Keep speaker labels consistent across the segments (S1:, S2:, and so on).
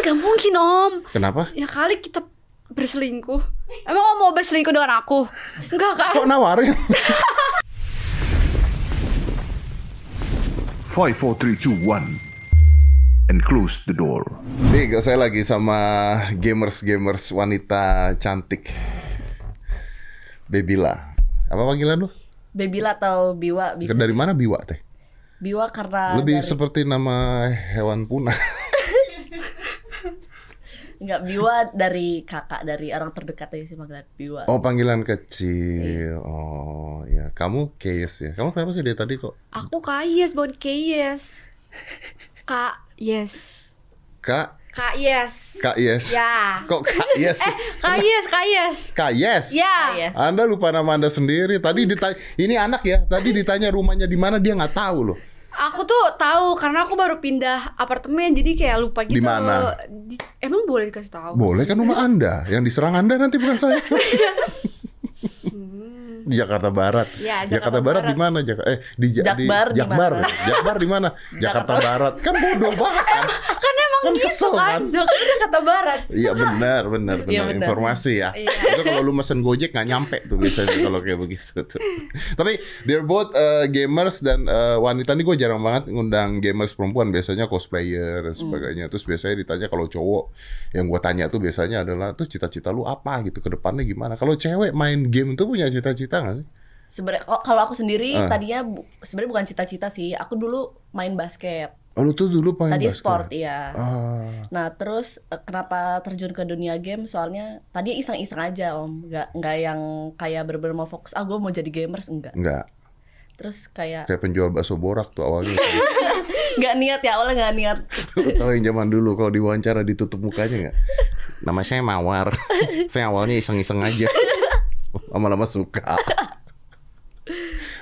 S1: Gak mungkin om.
S2: Kenapa?
S1: Ya kali kita berselingkuh. Emang om mau berselingkuh dengan aku? Enggak kan?
S2: Kok nawarin?
S3: Five, four, three, two, one, and close the door.
S2: Nih, saya lagi sama gamers-gamers wanita cantik. Bebila. Apa panggilan lu?
S4: Bebila atau biwa bisa.
S2: Dari mana Biwa teh?
S4: Biwa karena
S2: Lebih
S4: dari,
S2: seperti nama hewan punah.
S4: enggak biwa dari kakak dari orang terdekat aja sih panggilan biwa.
S2: Oh, panggilan kecil. Oh, ya. Kamu Kayes ya. Kamu kenapa sih dari tadi kok?
S1: Aku Kayes, bukan Kayes. Kak Yes.
S2: Kak,
S1: Kak Yes.
S2: Kak Yes.
S1: Ya.
S2: Kok Kak Yes?
S1: Eh, Kayes, Kayes.
S2: Kak Yes?
S1: Ya.
S4: Yes.
S2: Anda lupa nama Anda sendiri. Tadi ditanya, ini anak ya. Tadi ditanya rumahnya di mana dia nggak tahu loh.
S1: Aku tuh tahu karena aku baru pindah apartemen jadi kayak lupa gitu.
S2: Di mana?
S1: Emang boleh dikasih tahu?
S2: Boleh kan rumah Anda. Yang diserang Anda nanti bukan saya. Di Jakarta Barat.
S1: Ya,
S2: Jakarta,
S1: Jakarta
S2: Barat
S1: Barat.
S2: di mana? Jak eh di Ja-
S4: Jakbar
S2: di
S4: di
S2: Jakbar.
S4: mana?
S2: Jakbar di mana? Jakarta Barat. Kan bodoh banget kan?
S1: Kan emang
S2: Kan
S1: gitu
S2: kesel,
S1: kan.
S2: kan?
S1: Jakarta barat.
S2: Iya benar, benar, benar.
S4: Iya, benar.
S2: Informasi ya.
S1: Iya.
S2: Itu kalau lu mesen Gojek nggak nyampe tuh biasanya kalau kayak begitu tuh. Tapi they're both uh, gamers dan uh, wanita nih gue jarang banget ngundang gamers perempuan. Biasanya cosplayer dan sebagainya. Terus biasanya ditanya kalau cowok yang gue tanya tuh biasanya adalah tuh cita-cita lu apa gitu ke depannya gimana? Kalau cewek main game tuh punya cita-cita nggak sih?
S4: Sebenarnya kok- kalau aku sendiri
S2: Ah.
S4: tadinya bu- sebenarnya bukan cita-cita sih. Aku dulu main basket.
S2: Oh lu tuh dulu main
S4: Tadi
S2: basket?
S4: sport iya.
S2: Ah.
S4: Nah terus eh, kenapa terjun ke dunia game? Soalnya tadi iseng-iseng aja om, nggak nggak yang kayak bener-bener mau fokus. Ah gue mau jadi gamers enggak.
S2: Enggak,
S4: Terus kayak
S2: kayak penjual bakso borak tuh awalnya.
S4: nggak niat ya awalnya nggak niat.
S2: Lu tahu yang zaman dulu kalau diwawancara ditutup mukanya nggak? Nama saya Mawar. saya awalnya iseng-iseng aja. Lama-lama suka.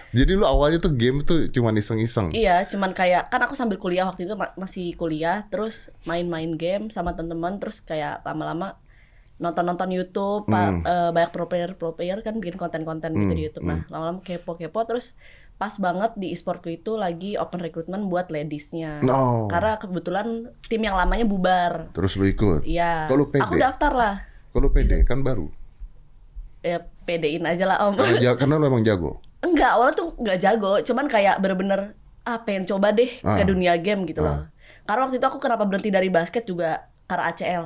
S2: Jadi lu awalnya tuh game tuh cuma iseng-iseng.
S4: Iya, cuman kayak kan aku sambil kuliah waktu itu ma- masih kuliah, terus main-main game sama teman-teman, terus kayak lama-lama nonton-nonton YouTube, pa- eh, banyak pro player pro player kan bikin konten-konten gitu di YouTube. Nah, lama-lama kepo-kepo terus pas banget di e-sportku itu lagi open recruitment buat ladiesnya.
S2: No.
S4: Karena kebetulan tim yang lamanya bubar.
S2: Terus lu ikut.
S4: Iya.
S2: Kok lu pede?
S4: Aku daftar lah.
S2: Kalau pede kan baru.
S4: Ya pedein aja lah om.
S2: Karena, ja- karena lu emang jago.
S4: Enggak, awalnya tuh nggak jago, cuman kayak bener-bener ah pengen coba deh
S2: Ah.
S4: ke dunia game gitu loh. Karena waktu itu aku kenapa berhenti dari basket juga karena ACL.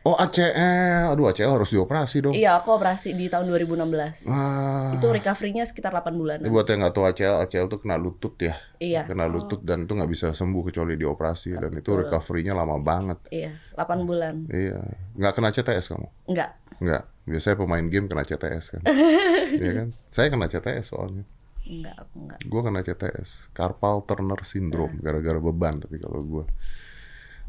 S2: Oh ACL, aduh ACL harus dioperasi dong.
S4: Iya, aku operasi di tahun 2016.
S2: Ah.
S4: Itu recovery-nya sekitar 8 bulan.
S2: Ini buat yang nggak tahu ACL, ACL tuh kena lutut ya.
S4: Iya,
S2: Kena lutut dan itu nggak bisa sembuh kecuali dioperasi dan itu recovery-nya lama banget.
S4: iya, 8 bulan.
S2: Iya, nggak kena CTS kamu?
S4: Enggak.
S2: Nggak. Biasanya pemain game kena CTS kan. Iya kan? Saya kena CTS soalnya.
S4: Enggak, aku enggak.
S2: Gue kena CTS, carpal tunnel syndrome, gara-gara beban. Tapi kalau gue,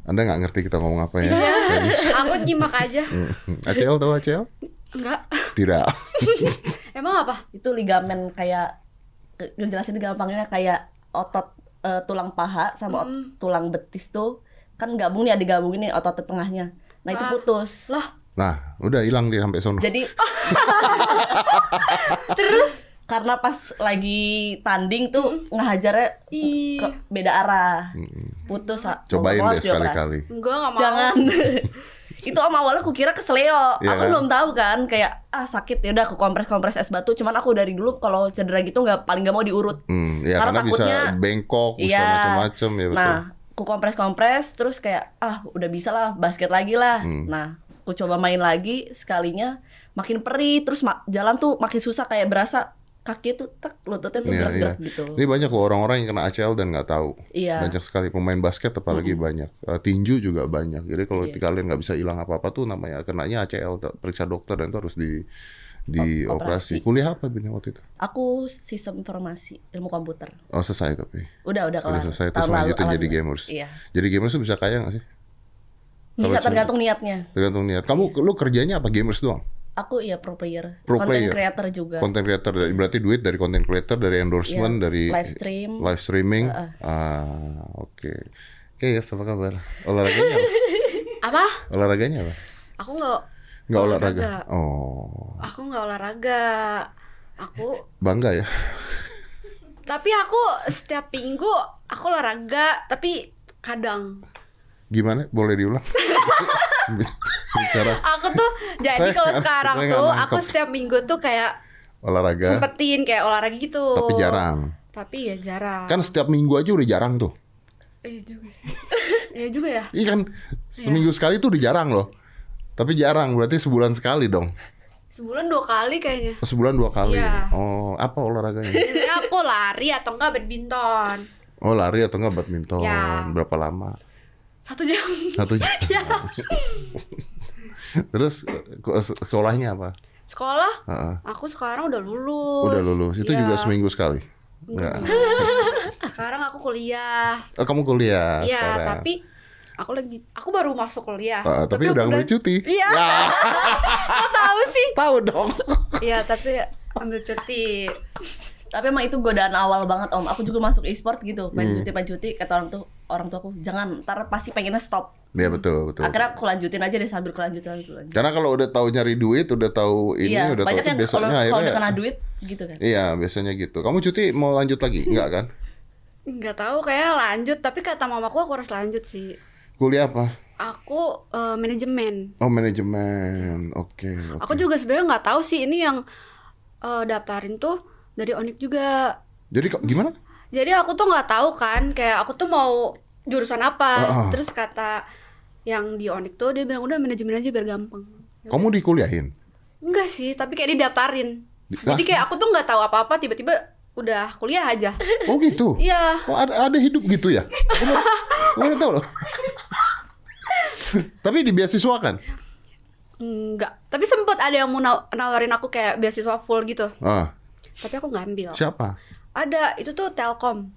S2: Anda nggak ngerti kita ngomong apa ya?
S1: Aku nyimak aja.
S2: Hmm. ACL tahu ACL?
S1: Enggak.
S2: Tidak.
S1: Emang apa?
S4: Itu ligamen kayak ngejelasin gampangnya kayak otot eh, tulang paha sama ot- tulang betis tuh kan gabung nih ada gabungin nih otot tengahnya. Nah, itu
S1: Ah.
S4: putus.
S1: Lah,
S2: Nah, udah hilang dia sampai sono.
S4: Jadi
S1: terus
S4: karena pas lagi tanding tuh ngehajarnya
S1: Ih.
S4: ke beda arah. Putus. ah.
S2: Cobain deh sekali-kali.
S1: enggak enggak mau.
S4: Jangan. itu om awalnya aku kira kesleo.
S2: Iya
S4: aku
S2: kan?
S4: belum tahu kan kayak ah sakit ya udah aku kompres-kompres es batu. Cuman aku dari dulu kalau cedera gitu nggak paling nggak mau diurut.
S2: Hmm, ya
S4: Karena
S2: karena, bisa
S4: takutnya-
S2: bengkok, bisa
S4: Iya.
S2: macam-macam ya betul.
S4: Nah, aku kompres-kompres terus kayak ah udah bisa lah basket lagi lah.
S2: Hmm.
S4: Nah, aku coba main lagi sekalinya makin perih terus ma- jalan tuh makin susah kayak berasa kaki tuh tak lututnya tuh gerak-gerak
S2: iya.
S4: gitu.
S2: Ini banyak loh orang-orang yang kena ACL dan nggak tahu.
S4: Iya.
S2: Banyak sekali pemain basket apalagi banyak. Eh, tinju juga banyak. Jadi kalau
S4: Iya.
S2: kalian nggak bisa hilang apa-apa tuh namanya kenanya ACL periksa dokter dan itu harus di di
S4: O-
S2: operasi.
S4: operasi.
S2: Kuliah apa Bin waktu itu?
S4: Aku sistem informasi ilmu komputer.
S2: Oh selesai tapi.
S4: Udah udah kelar.
S2: Udah selesai terus lanjutin jadi gamers.
S4: Iya.
S2: Jadi gamers tuh bisa kaya nggak sih?
S4: Bisa tergantung niatnya.
S2: Tergantung niat. Kamu lu kerjanya apa gamers doang?
S4: Aku iya pro player,
S2: Pro
S4: content
S2: player.
S4: creator juga.
S2: Content creator dari berarti duit dari content creator, dari endorsement,
S4: Iya,
S2: dari
S4: live stream.
S2: live streaming. Ah, oke. Oke, ya apa kabar? Olahraganya apa?
S1: Apa?
S2: Olahraganya apa?
S1: Aku enggak
S2: Nggak olahraga.
S1: Olahraga.
S2: Oh,
S1: aku enggak olahraga. Aku
S2: bangga ya.
S1: tapi aku setiap minggu aku olahraga, tapi kadang
S2: Gimana? Boleh diulang? Bicara
S1: Aku tuh jadi kalau sekarang tuh aku setiap minggu tuh kayak
S2: olahraga,
S1: sempetin kayak olahraga gitu.
S2: tapi jarang.
S1: Tapi ya jarang.
S2: Kan setiap minggu aja udah jarang tuh.
S1: Iya juga sih. Iya juga ya.
S2: Iya kan seminggu sekali tuh udah jarang loh. Tapi jarang berarti sebulan sekali dong.
S1: Sebulan dua kali kayaknya.
S2: Sebulan dua kali.
S1: Iya.
S2: Oh, apa olahraganya?
S1: Aku lari atau enggak badminton.
S2: Oh, lari atau enggak badminton?
S1: Ya.
S2: Berapa lama?
S1: Satu jam.
S2: Satu jam.
S1: Ya.
S2: Terus ke- sekolahnya apa?
S1: Sekolah?
S2: Heeh.
S1: Aku sekarang udah lulus.
S2: Udah lulus. Itu
S1: Iya.
S2: juga seminggu sekali. Enggak.
S1: Sekarang aku kuliah.
S2: Oh, kamu kuliah
S1: Iya,
S2: sekarang.
S1: tapi aku lagi aku baru masuk kuliah.
S2: Ah, tapi, udah ambil cuti.
S1: Iya.
S2: Ya,
S1: Kok tahu sih?
S2: tahu dong.
S1: Iya, tapi ambil cuti.
S4: Tapi emang itu godaan awal banget om. Aku juga masuk e-sport gitu, main
S2: Hmm.
S4: cuti main cuti. Kata orang tuh orang tua aku jangan, ntar pasti pengennya stop.
S2: Iya betul, betul.
S4: Akhirnya aku lanjutin aja deh sambil kelanjutan kelanjutan.
S2: Karena kalau udah tahu nyari duit, udah tahu ini,
S4: Iya,
S2: udah tahu
S4: banyak
S2: itu
S4: yang
S2: biasanya
S4: kalau kalau
S2: akhirnya
S4: udah kena duit gitu kan.
S2: Iya, biasanya gitu. Kamu cuti mau lanjut lagi? Enggak kan?
S1: Nggak tahu kayak lanjut, tapi kata mamaku aku harus lanjut sih.
S2: Kuliah apa?
S1: Aku eh, manajemen.
S2: Oh, manajemen. Oke, oke.
S1: Aku juga sebenarnya nggak tahu sih ini yang eh, daftarin tuh dari Onik juga.
S2: Jadi gimana?
S1: Jadi aku tuh nggak tahu kan, kayak aku tuh mau jurusan apa.
S2: Ah, ah.
S1: Terus kata yang di Onik tuh dia bilang udah manajemen aja biar gampang.
S2: Kamu dikuliahin?
S1: Enggak sih, tapi kayak didaftarin.
S2: Di-
S1: Jadi kayak aku tuh nggak tahu apa-apa, tiba-tiba udah kuliah aja.
S2: Oh gitu.
S1: Iya.
S2: Oh, ada, ada hidup gitu ya? Baru tahu loh. Tapi di beasiswa kan?
S1: Enggak. Tapi sempet ada yang mau naw- nawarin aku kayak beasiswa full gitu.
S2: Ah,
S1: Tapi aku nggak ambil.
S2: siapa?
S1: Ada, itu tuh Telkom.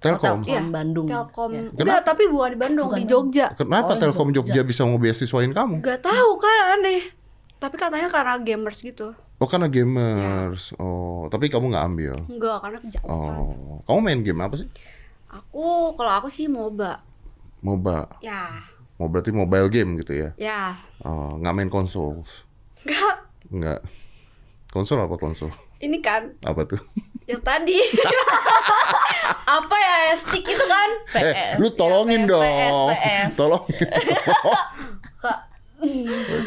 S2: Telkom.
S4: Telkom
S1: Iya,
S4: Bandung.
S1: Telkom.
S4: Ya.
S1: Enggak, tapi bukan di Bandung,
S4: Bukan
S1: di. Jogja.
S2: Kenapa
S4: Oh,
S2: Telkom
S4: Jogja.
S2: Jogja bisa mau beasiswain kamu?
S1: Gak tahu kan aneh. Tapi katanya karena gamers gitu.
S2: Oh karena gamers. Oh, tapi kamu nggak ambil.
S1: Enggak, karena kejauhan.
S2: Oh, kamu main game apa sih?
S1: Aku kalau aku sih MOBA.
S2: MOBA.
S1: Ya,
S2: Mau berarti mobile game gitu ya?
S1: ya.
S2: Oh, nggak main konsol?
S1: Enggak.
S2: Nggak. Konsol apa konsol?
S1: Ini kan
S2: Apa tuh?
S1: yang tadi. Apa ya stick itu kan?
S2: eh,
S4: PS,
S2: lu tolongin
S4: PS,
S2: dong.
S4: PS.
S2: Tolongin.
S1: Kak.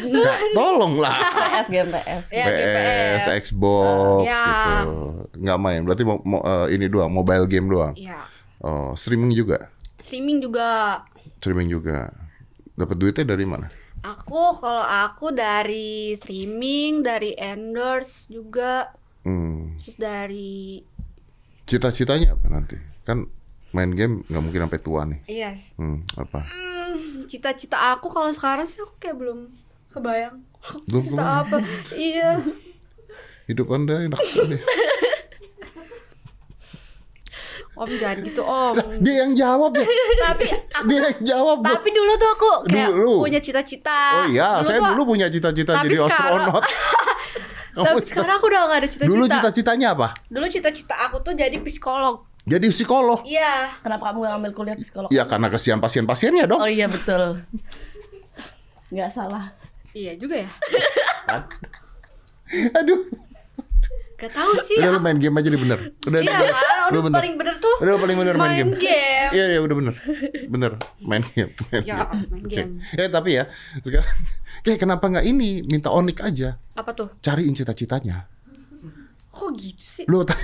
S2: Nggak, tolong lah.
S4: PS game PS.
S1: Ya,
S2: PS, Xbox
S1: Ya.
S2: gitu. Nggak main. Berarti mo- mo- eh, ini doang, mobile game doang.
S1: Iya.
S2: Oh, streaming juga.
S1: Streaming juga.
S2: Streaming juga. Dapat duitnya dari mana?
S1: Aku kalau aku dari streaming, dari endorse juga,
S2: Hmm.
S1: terus dari
S2: Cita-citanya apa nanti? Kan main game nggak mungkin sampai tua nih.
S1: iya.
S2: Hmm, apa?
S1: Hmm, cita-cita aku kalau sekarang sih aku kayak belum kebayang.
S2: Belum
S1: Cita
S2: kebayang.
S1: apa? iya.
S2: Hidup Anda enak sekali.
S1: Om jangan gitu om.
S2: Dia yang jawab ya.
S1: tapi aku,
S2: Dia yang jawab.
S1: Tapi dulu tuh aku kayak
S2: Dulu.
S1: punya cita-cita.
S2: Oh iya, saya
S1: tuh-
S2: dulu punya cita-cita jadi
S1: sekarang-
S2: astronot. Kamu
S1: Tapi
S2: cita-
S1: sekarang aku udah gak ada cita-cita.
S2: dulu cita-citanya apa?
S1: Dulu cita-cita aku tuh jadi psikolog.
S2: Jadi psikolog.
S1: Iya.
S4: Kenapa kamu gak ngambil kuliah psikolog?
S2: Ya karena kesian pasien-pasiennya dong.
S4: Oh iya betul. Nggak salah.
S1: Iya juga ya.
S2: Aduh.
S1: Gak tahu sih.
S2: Udah lu
S1: aku-
S2: main game aja deh bener. Udah,
S1: Iya
S2: udah,
S1: udah
S2: bener.
S1: paling bener tuh
S2: Udah paling bener main,
S1: main
S2: game.
S1: game.
S2: Iya iya udah bener. Bener main game. Main
S1: Ya,
S2: game.
S1: main
S2: Oke.
S1: game.
S2: Eh tapi ya sekarang kayak kenapa nggak ini minta onik aja
S1: Apa tuh?
S2: cariin cita-citanya.
S1: Kok gitu sih?
S2: Lu tadi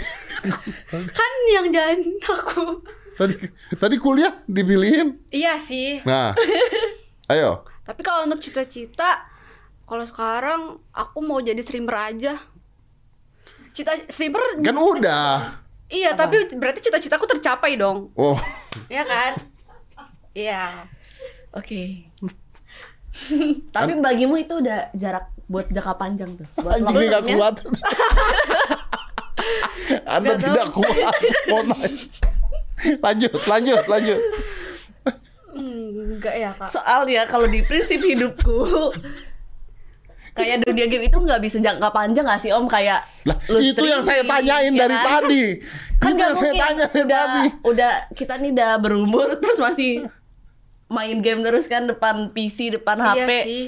S1: Kan yang jalan aku.
S2: tadi tadi kuliah dipilihin.
S1: Iya sih.
S2: Nah. Ayo.
S1: Tapi kalau untuk cita-cita, kalau sekarang aku mau jadi streamer aja. Cita streamer
S2: Kan udah.
S1: Iya, tapi berarti cita-citaku tercapai dong.
S2: Oh.
S1: Ya kan? Iya.
S4: Oke. Tapi bagimu itu udah jarak buat jangka panjang tuh. Buat
S2: Anjing ini gak kuat. Anda
S1: tahu.
S2: tidak kuat. Mohon maaf. Lanjut, lanjut, lanjut.
S1: Hmm, enggak ya, Kak.
S4: Soalnya kalau di prinsip hidupku kayak dunia game itu nggak bisa jangka panjang gak sih om kayak
S2: Lah, itu yang saya tanyain
S4: ya
S2: dari
S4: kan?
S2: tadi.
S4: kan
S2: itu
S4: nggak
S2: yang saya tanya dari
S4: udah
S2: tadi.
S4: udah kita nih udah berumur terus masih main game terus kan depan PC depan
S1: Iya
S4: HP
S1: sih.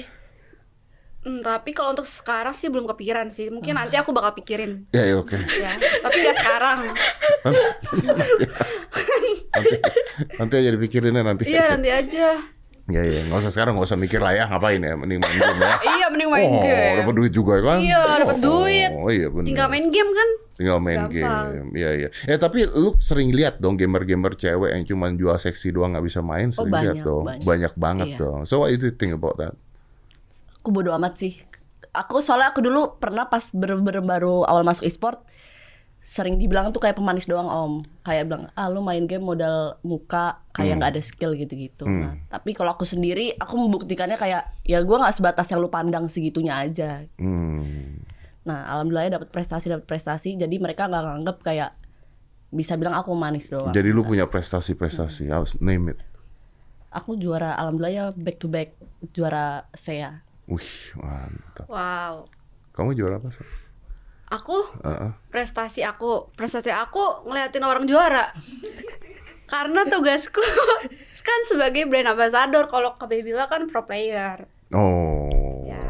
S1: Hmm, tapi kalau untuk sekarang sih belum kepikiran sih. Mungkin nanti aku bakal pikirin.
S2: Ya, ya oke.
S1: Ya, tapi nggak sekarang.
S2: Nanti, nanti, nanti aja dipikirinnya nanti.
S1: Iya, nanti aja.
S2: Ya ya, nggak usah sekarang nggak usah mikir lah ya ngapain ya, mending main game ya.
S1: Iya mending main
S2: oh,
S1: game.
S2: dapat duit juga kan?
S1: Iya, dapat
S2: Oh,
S1: duit.
S2: Oh iya benar.
S1: Tinggal main game kan?
S2: Tinggal main
S1: Gampang.
S2: game. Iya iya. Eh tapi lu sering lihat dong gamer-gamer cewek yang cuma jual seksi doang nggak bisa main,
S4: Oh,
S2: sering lihat
S4: banyak,
S2: dong.
S4: banyak.
S2: Banyak banget
S4: Iya.
S2: dong. So what do you think about that?
S4: Aku bodo amat sih. Aku soalnya aku dulu pernah pas bener-bener baru awal masuk e-sport sering dibilang tuh kayak pemanis doang om kayak bilang ah lu main game modal muka kayak nggak ada skill gitu-gitu nah, tapi kalau aku sendiri aku membuktikannya kayak ya gua nggak sebatas yang lu pandang segitunya aja
S2: Hmm.
S4: nah alhamdulillah dapat prestasi dapat prestasi jadi mereka nggak nganggep kayak bisa bilang aku manis doang
S2: Jadi lu punya prestasi-prestasi, harus name it.
S4: aku juara alhamdulillah ya back to back juara SEA
S2: Wih, mantap.
S1: Wow.
S2: Kamu juara apa sih?
S1: Aku
S2: Heeh.
S1: prestasi aku, prestasi aku ngeliatin orang juara. Karena tugasku kan sebagai brand ambassador kalau KB bilang kan pro player.
S2: Oh.
S1: Ya.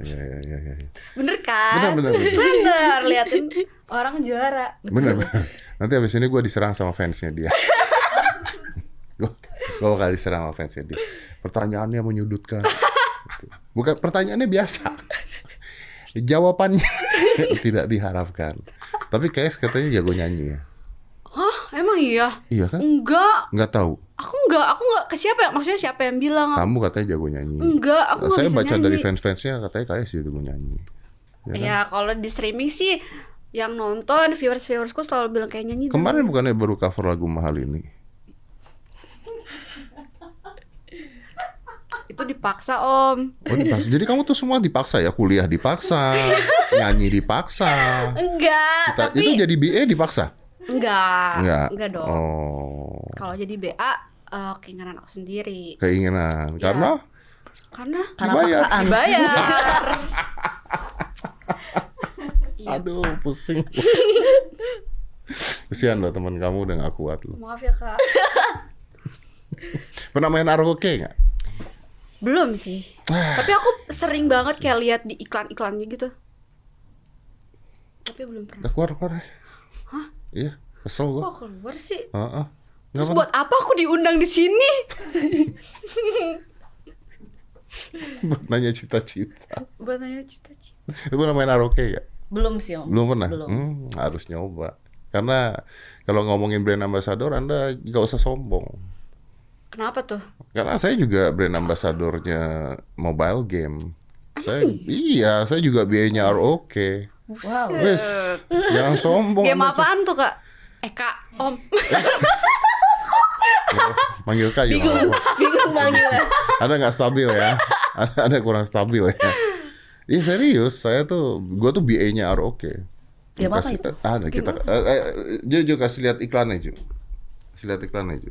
S2: Iya iya iya iya.
S1: Bener kan?
S2: Bener, bener, bener.
S1: Bener, liatin orang juara.
S2: Bener, bener. Nanti abis ini gue diserang sama fansnya dia. gue bakal diserang sama fansnya dia. Pertanyaannya menyudutkan. Bukan pertanyaannya biasa. Jawabannya tidak diharapkan. Tapi kayak katanya jago nyanyi ya.
S1: Hah? Emang iya?
S2: Iya kan?
S1: Enggak.
S2: Nggak tahu.
S1: Aku enggak, aku enggak ke siapa ya? Maksudnya siapa yang bilang?
S2: Kamu katanya jago nyanyi.
S1: Enggak, aku enggak
S2: Saya
S1: bisa
S2: baca
S1: nyanyi.
S2: dari fans-fansnya katanya sih jago nyanyi. Ya kan?
S1: Ya kalau di streaming sih yang nonton viewers viewersku selalu bilang kayak nyanyi.
S2: Kemarin bukannya baru cover lagu mahal ini?
S1: Itu dipaksa om.
S2: Oh dipaksa. Jadi kamu tuh semua dipaksa ya? Kuliah dipaksa, nyanyi dipaksa.
S1: Enggak,
S2: Kita,
S1: tapi
S2: itu jadi BA dipaksa?
S1: enggak,
S2: Enggak.
S1: enggak dong.
S2: Oh,
S1: Kalau jadi BA eh, keinginan aku sendiri.
S2: keinginan.
S1: Ya.
S2: Karena
S1: Karena
S4: karena
S2: Dibayar.
S4: paksaan
S1: dibayar. Iya.
S2: aduh pusing. Kesian loh teman kamu udah gak kuat loh.
S1: Maaf ya kak.
S2: Pernah main karaoke nggak?
S1: Belum sih. Tapi aku sering banget kayak lihat di iklan-iklannya gitu. Tapi belum pernah.
S2: Udah keluar keluar. Hah? Iya, kesel
S1: Kok
S2: gua.
S1: keluar sih?
S2: Heeh. Nggak
S1: Terus
S2: apa-
S1: buat apa aku diundang di sini?
S2: buat nanya cita-cita.
S1: Buat nanya cita-cita.
S2: Lu pernah main karaoke ya?
S4: belum sih om
S2: Belum pernah?
S4: Belum.
S2: Hmm, harus nyoba. Karena kalau ngomongin brand ambassador, Anda nggak usah sombong.
S1: Kenapa tuh?
S2: Karena saya juga brand ambassadornya mobile game. Saya iya, saya juga biayanya ROK.
S4: wow
S2: Wes, jangan sombong.
S1: Game apaan tuh kak? Eh kak, om.
S2: Manggil Kak juga.
S4: bingung
S2: nggak apa-apa.
S4: bingung manggilnya
S2: Anda nggak stabil ya. Anda, anda kurang stabil ya. Iya serius, saya tuh, gua tuh BA-nya ROK.
S4: Game apa
S2: Kasih-
S4: itu?
S2: Ada kita. Eh, eh, Ju, Ju kasih lihat iklannya Ju. Kasih lihat iklannya Ju.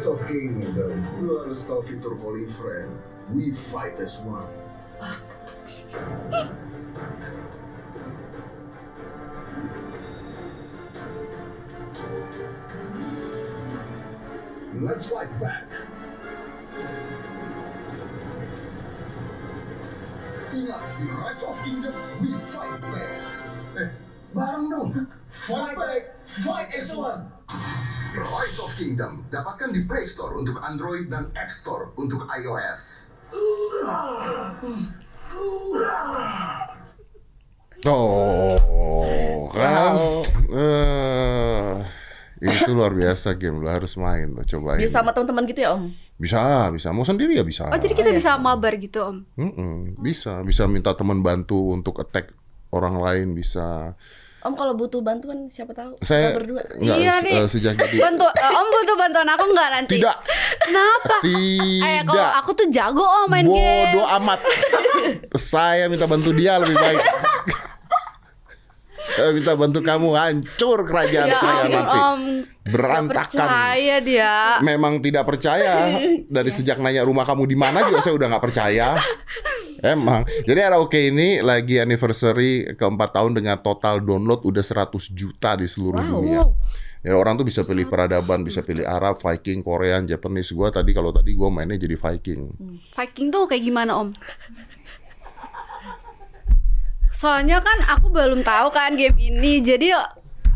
S3: Rise of Kingdom. Lu harus tahu fitur calling friend. We fight as one. Let's fight back. Ingat, di Rise of Kingdom, we fight back. Eh, bareng dong. Fight back, fight as one. Rise of Kingdom dapatkan di Play Store untuk Android dan App Store untuk iOS.
S2: Oh, kan? Eh, itu luar biasa game, lu harus main lo, cobain.
S4: bisa sama teman-teman gitu ya om
S2: Bisa, bisa. Mau sendiri ya bisa.
S1: Oh jadi kita bisa mabar gitu om?
S2: Mm-mm, bisa, bisa minta teman bantu untuk attack orang lain bisa.
S4: Om kalau butuh bantuan siapa tahu
S2: Saya
S4: kita berdua
S2: nggak,
S1: Iya nih.
S2: eh, sejak jadi
S1: Bantu, eh, om butuh bantuan aku nggak nanti?
S2: tidak,
S1: Kenapa? Eh kalau
S2: tidak.
S1: aku tuh jago om main game.
S2: Bodoh amat. Saya minta bantu dia lebih baik. Saya minta bantu kamu hancur kerajaan
S1: Ya
S2: saya nanti.
S1: om.
S2: Berantakan.
S1: Percaya dia.
S2: Memang tidak percaya. Dari sejak nanya rumah kamu di mana juga saya udah nggak percaya. Emang. Jadi Arauke ini lagi anniversary keempat tahun dengan total download udah 100 juta di seluruh
S4: Wow.
S2: dunia. Ya orang tuh bisa pilih peradaban, bisa pilih Arab, Viking, Korean, Japanese. Gua tadi kalau tadi gua mainnya jadi Viking.
S1: Viking tuh kayak gimana om? Soalnya kan aku belum tahu kan game ini, jadi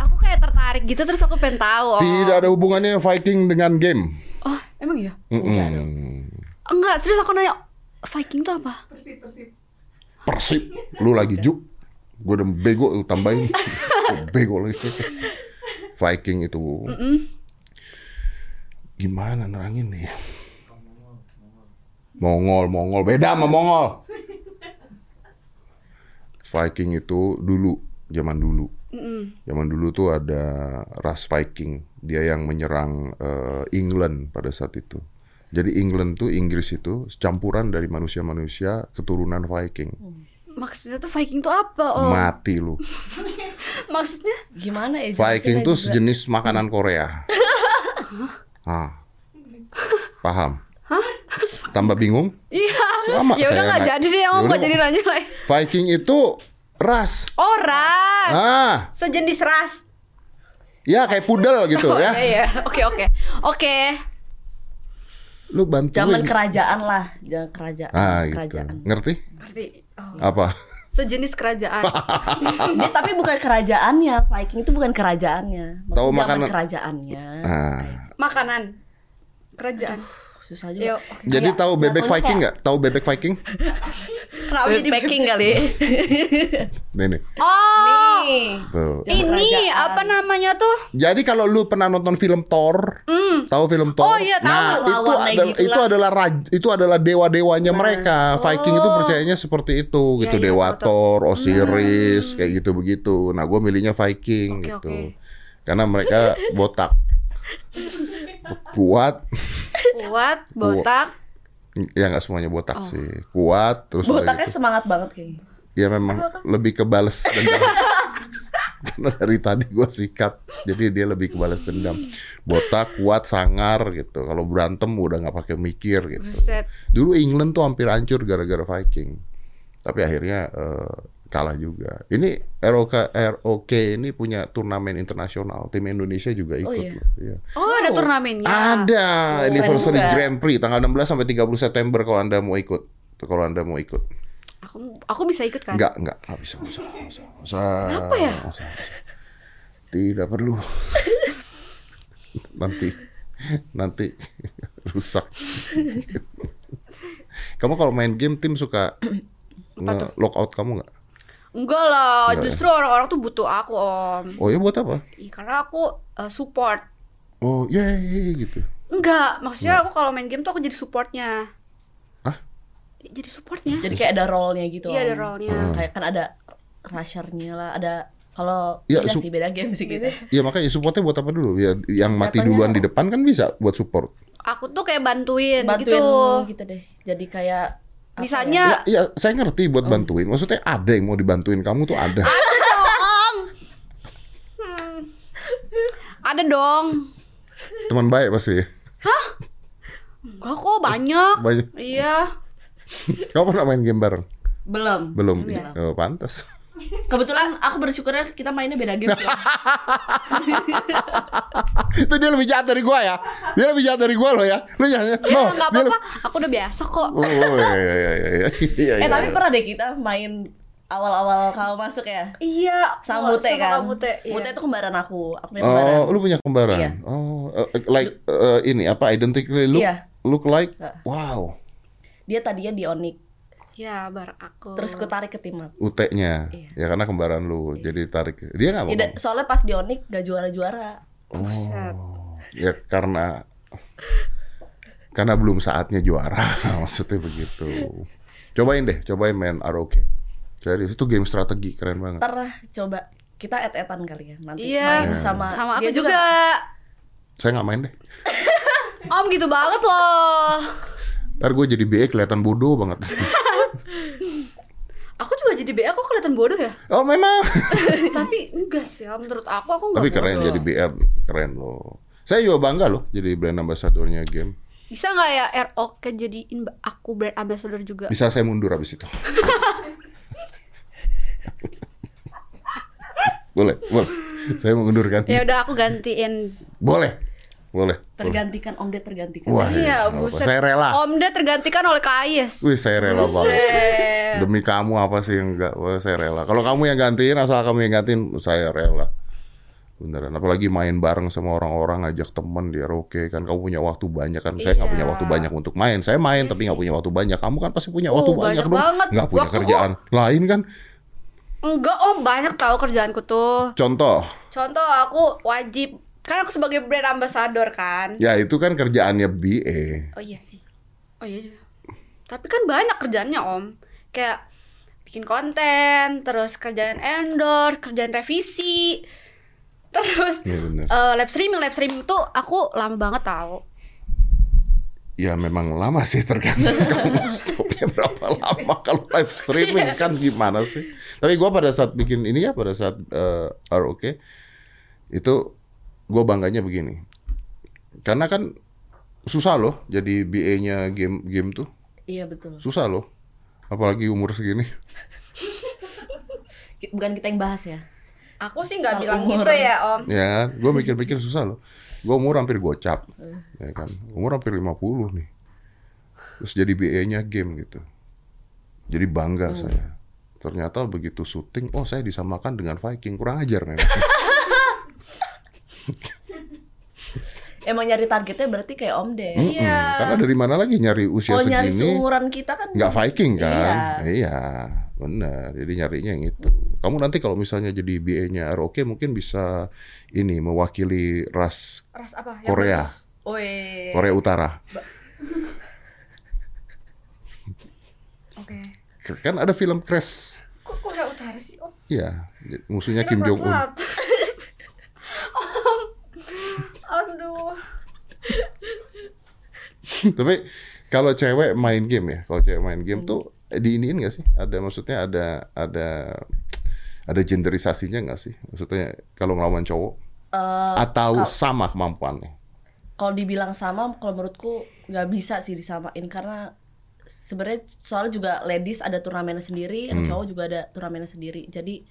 S1: aku kayak tertarik gitu terus aku pengen tahu. Om.
S2: Tidak ada hubungannya Viking dengan game.
S1: Oh emang iya?
S2: Mm-mm.
S1: Enggak, serius aku nanya Viking tuh apa?
S2: Persib, lu lagi juk. Gue udah bego lu tambahin. Bego lagi. Viking itu. Gimana nerangin nih? Mongol, Mongol beda sama Mongol. Viking itu dulu, zaman dulu. Zaman dulu tuh ada ras Viking, dia yang menyerang eh, England pada saat itu. Jadi England tuh Inggris itu campuran dari manusia-manusia keturunan Viking.
S1: Maksudnya tuh Viking tuh apa om?
S2: Mati lu.
S1: Maksudnya?
S4: Gimana ya?
S2: Viking tuh
S4: juga?
S2: sejenis makanan Korea. Ah. Paham? Tambah bingung?
S1: Iya.
S2: Lama
S1: ya udah nggak jadi deh om,
S2: Ya
S1: nggak
S2: udah.
S1: jadi nanya lagi.
S2: Viking itu ras.
S1: Oh ras,
S2: Ah,
S1: sejenis ras.
S2: ya kayak pudel gitu
S1: Oh,
S2: ya.
S1: iya, iya. Oke oke oke.
S2: Lu bantuin.
S4: Zaman kerajaan lah, zaman kerajaan.
S2: Ah, gitu.
S4: kerajaan.
S2: Ngerti?
S1: Ngerti? Oh.
S2: Apa?
S1: Sejenis kerajaan.
S4: Dia tapi bukan kerajaannya, Viking itu bukan kerajaannya.
S2: Tahu makanan-
S4: kerajaannya.
S2: Nah,
S1: Makanan. Kerajaan.
S4: Susah
S1: Yuk.
S4: juga.
S2: jadi
S4: Kayak-
S2: tahu bebek Viking
S4: kayak-
S2: nggak? Tahu bebek Viking?
S1: Kenapa
S4: Bebek
S1: jadi
S4: packing kali.
S2: Nih nih.
S1: Oh,
S4: Nih.
S2: Tuh.
S1: Ini
S4: kerajaan.
S1: apa namanya tuh?
S2: Jadi kalau lu pernah nonton film Thor, tahu film Thor?
S1: Hmm. Oh, iya, tahu.
S2: Nah, itu adalah itu adalah raj- itu adalah dewa-dewanya mereka. Viking itu percayanya seperti itu, gitu.
S1: Oh. iya,
S2: Dewa. Thor, Osiris, kayak gitu begitu. Nah, gue milihnya Viking
S1: Oke,
S2: gitu.
S1: oke.
S2: Karena mereka botak. Kuat,
S1: Kuat, botak.
S2: ya nggak semuanya botak sih. Kuat, terus
S4: Botaknya
S2: gitu.
S4: semangat banget kayaknya.
S2: Ya memang lebih kebales dendam. Karena dari tadi gue sikat, jadi dia lebih kebales dendam. Botak, kuat, sangar gitu. Kalau berantem udah nggak pakai mikir gitu.
S1: Buset.
S2: Dulu England tuh hampir hancur gara-gara Viking. Tapi akhirnya eh, kalah juga. Ini ROK, ROK ini punya turnamen internasional. Tim Indonesia juga ikut.
S4: iya?
S2: loh. Iya.
S1: Oh, ada turnamennya.
S2: Ada
S4: Oh,
S2: anniversary
S4: juga.
S2: Grand Prix tanggal 16 sampai 30 September kalau Anda mau ikut. Kalau Anda mau ikut.
S1: Aku aku bisa ikut kan?
S2: Enggak, enggak, enggak bisa, enggak bisa, enggak bisa. Usah,
S1: Kenapa ya?
S2: usah. Tidak perlu. nanti, nanti rusak. kamu kalau main game tim suka nge lockout kamu nggak?
S1: Enggak lah,
S2: Enggak ya?
S1: justru orang-orang tuh butuh aku, Om.
S2: Oh ya buat apa?
S1: Ih, karena aku eh, support.
S2: Oh ya gitu.
S1: Enggak, maksudnya aku kalau main game tuh aku jadi supportnya.
S2: Hah?
S1: Jadi supportnya.
S4: Jadi kayak ada role-nya gitu.
S1: Iya, ada role-nya.
S4: Kayak kan ada rusher-nya lah, ada kalau
S2: Ya,
S4: beda sih beda game sih gitu.
S2: Ya makanya supportnya buat apa dulu? Ya yang mati
S4: Jatuhnya-
S2: duluan di depan kan bisa buat support.
S1: Aku tuh kayak bantuin,
S4: Bantuin
S1: gitu.
S4: gitu deh. Jadi kayak
S1: Misalnya
S2: Ya, ya saya ngerti buat bantuin. Maksudnya ada yang mau dibantuin kamu tuh ada.
S1: Om. Hmm. Ada dong.
S2: Teman baik pasti.
S1: Enggak kok banyak.
S2: Banyak.
S1: Iya.
S2: Kamu pernah main game bareng?
S4: Belum.
S2: Belum.
S4: Iya.
S2: Oh, pantas.
S4: Kebetulan aku bersyukurnya kita mainnya beda game.
S2: itu dia lebih jahat dari gua ya. Dia lebih jahat dari gua loh ya. Lu jangan.
S1: Ya
S2: no,
S1: enggak apa-apa. Aku udah biasa kok.
S2: Oh, iya iya iya iya. iya,
S4: eh tapi
S2: iya.
S4: pernah deh kita main awal-awal kamu masuk ya
S1: Iya.
S4: sama Mute kan.
S1: Mute. iya.
S4: Mute itu kembaran aku. Aku punya kembaran.
S2: Oh, lu punya kembaran.
S4: Iya.
S2: Oh, eh, like eh, ini apa identically look
S4: Iya.
S2: look like?
S4: Iya.
S2: Wow.
S4: Dia tadinya di Onyx,
S1: Ya, bar aku.
S4: terus ku tarik ke timnas.
S2: UT-nya.
S4: Iya.
S2: Ya karena kembaran lu. Jadi tarik. Dia nggak mau.
S4: Soalnya pas di Onyx gak juara-juara.
S1: Buset.
S2: Ya karena karena belum saatnya juara. Maksudnya begitu. Cobain deh, cobain main ROK. Serius itu game strategi keren banget.
S4: Ntar lah, coba kita et-etan kali ya nanti
S1: Iya.
S4: main sama
S1: Sama
S4: dia
S1: aku juga.
S2: Saya nggak main deh.
S1: Om gitu banget loh.
S2: Ntar gue jadi BE kelihatan bodoh banget.
S1: Jadi BA kok kelihatan bodoh ya?
S2: oh memang.
S1: Tapi enggak sih, ya. menurut aku aku enggak
S2: Tapi keren
S1: bodoh.
S2: jadi BA keren loh. Saya juga bangga loh jadi brand ambassadornya game.
S1: Bisa nggak ya ROK jadiin ba- aku brand ambassador juga?
S2: Bisa saya mundur habis itu. boleh, boleh. Saya mengundurkan.
S1: Ya udah aku gantiin.
S2: Boleh. Boleh.
S4: Tergantikan Om Ded tergantikan.
S2: Wah,
S1: Iya,
S2: apa.
S1: buset.
S2: Saya rela.
S1: Om Ded tergantikan oleh Kais.
S2: Wih, saya rela banget. Demi kamu apa sih yang enggak? Wah, saya rela. Kalau kamu yang gantiin, asal kamu yang gantiin, saya rela. Beneran. Apalagi main bareng sama orang-orang, ngajak temen di oke kan. Kamu punya waktu banyak kan. Saya nggak
S1: Iya.
S2: punya waktu banyak untuk main. Saya main tapi nggak punya waktu banyak. Kamu kan pasti punya
S1: Oh,
S2: waktu banyak,
S1: banyak
S2: dong.
S1: banget.
S2: Nggak punya
S1: Waktu
S2: kerjaan lain kan.
S1: Enggak om, banyak tahu kerjaanku tuh.
S2: Contoh,
S1: Contoh aku wajib kan aku sebagai brand ambassador kan.
S2: ya itu kan kerjaannya BA.
S1: Oh iya sih. Oh iya. juga. Tapi kan banyak kerjaannya om. Kayak bikin konten, terus kerjaan endorse, kerjaan revisi, terus
S2: Iya bener.
S1: eh, live streaming, live streaming tuh aku lama banget tahu.
S2: Ya memang lama sih tergantung kamu stopnya berapa lama kalau live streaming kan gimana sih. Tapi gua pada saat bikin ini ya pada saat eh, ROK itu gua bangganya begini. Karena kan susah loh jadi BA-nya game game tuh
S4: Iya betul.
S2: susah loh. Apalagi umur segini.
S4: Bukan kita yang bahas ya.
S1: Aku sih nggak bilang
S4: umur.
S1: gitu ya om.
S2: Ya, gue mikir-mikir susah loh. Gue umur hampir gocap, ya kan. Umur hampir 50 nih. Terus jadi BA-nya game gitu. Jadi bangga saya. Ternyata begitu syuting, oh saya disamakan dengan Viking. Kurang ajar memang.
S4: Emang nyari targetnya berarti kayak Om Ded.
S2: Mm-mm. Karena dari mana lagi nyari usia
S4: Kalau nyari
S2: segini?
S4: seumuran kita kan
S2: Nggak Viking kan?
S4: Iya.
S2: Iya, benar. Jadi nyarinya yang itu. Kamu nanti kalau misalnya jadi BA-nya ROK mungkin bisa ini mewakili ras
S1: Ras apa?
S2: Korea. Korea Utara.
S1: Oke.
S2: Kan ada film Crash.
S1: Kok Korea Utara sih om?
S2: Iya, musuhnya Kim Jong Un.
S1: Selatan. om. Aduh.
S2: Tapi kalau cewek main game ya, kalau cewek main game tuh diiniin nggak sih? Ada maksudnya ada ada ada genderisasinya nggak sih? Maksudnya kalau ngelawan cowok
S4: eh,
S2: atau sama kemampuannya?
S4: kalau dibilang sama kalau menurutku nggak bisa sih disamain karena sebenarnya soalnya juga ladies ada turnamennya sendiri, yang
S2: Hmm.
S4: cowok juga ada turnamennya sendiri. Jadi